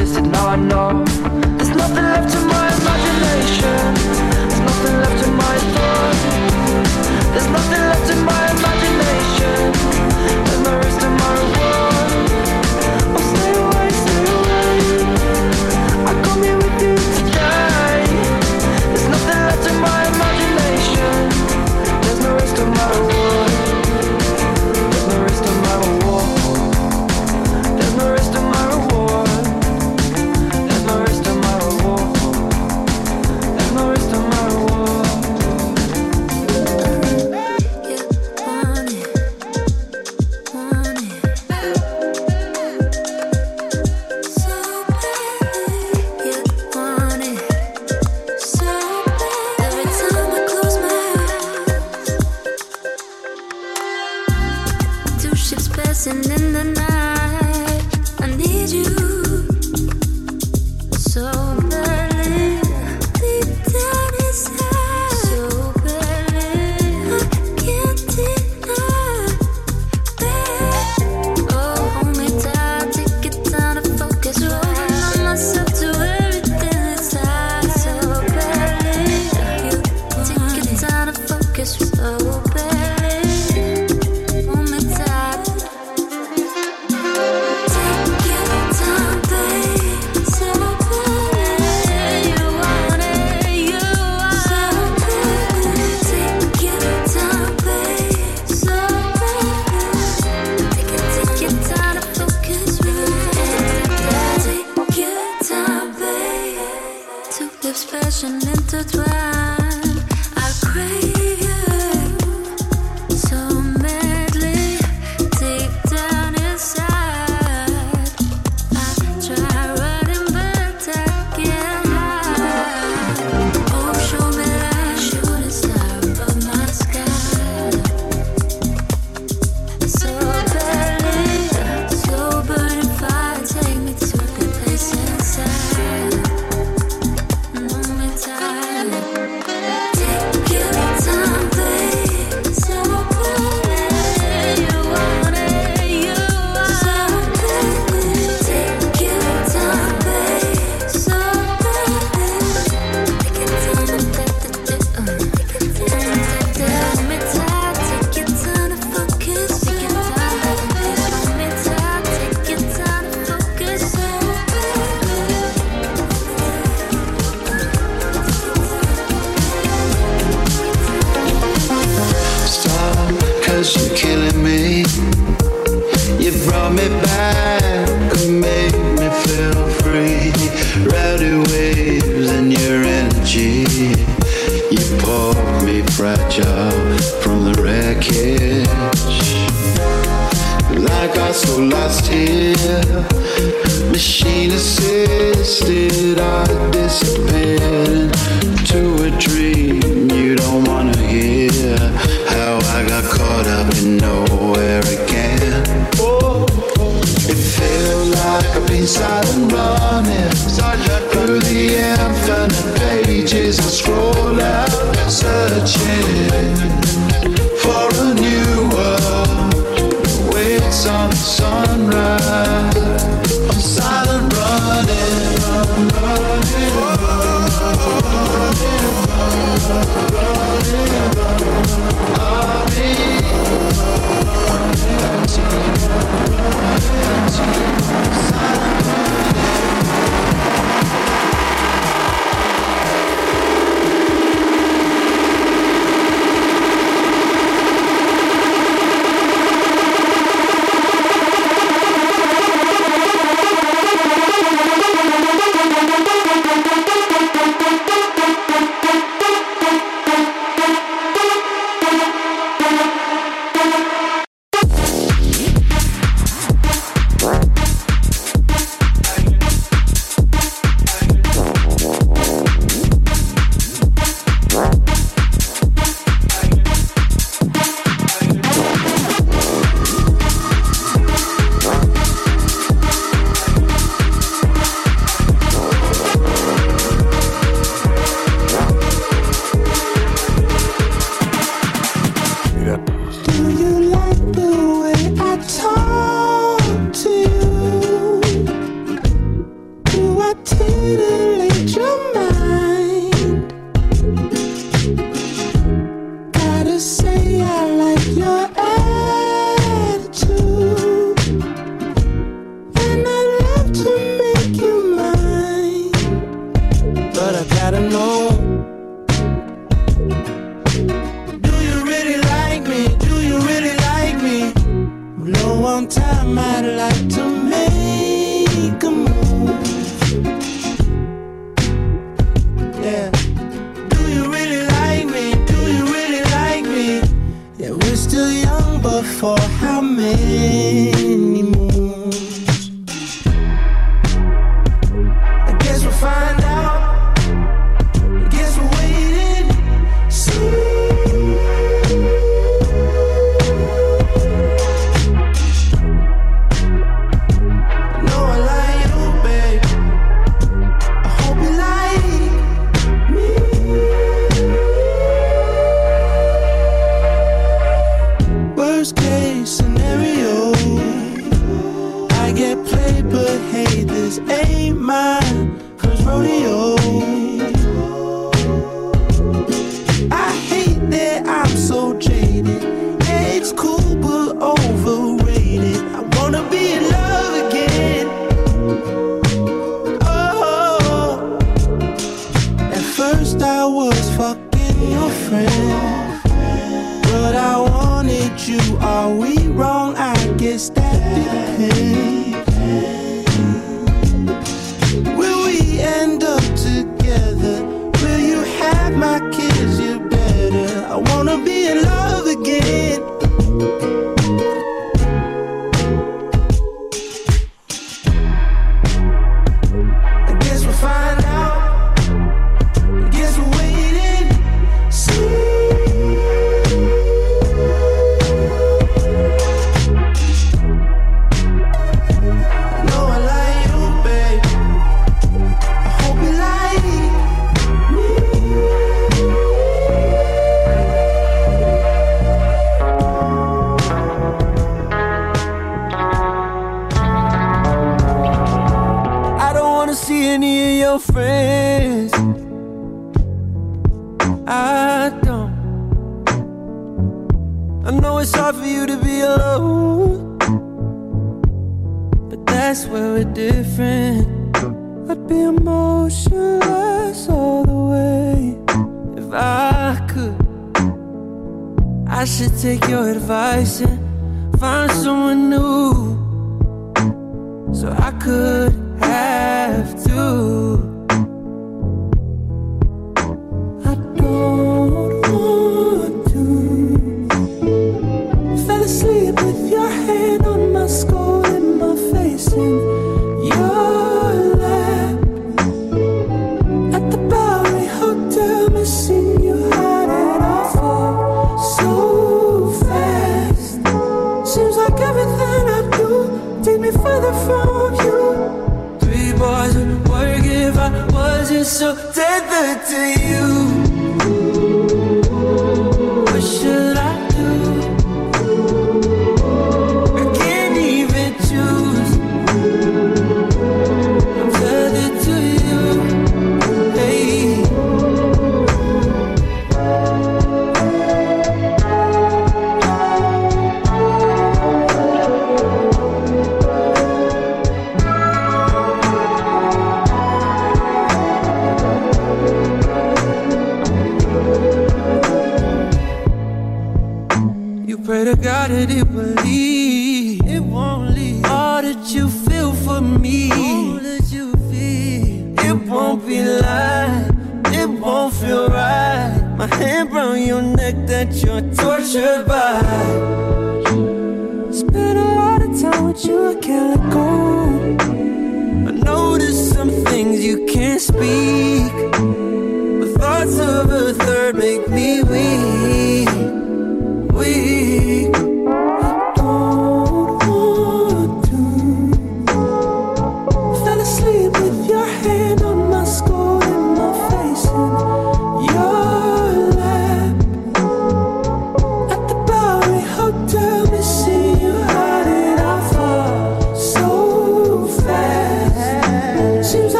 Through the infinite pages. I scroll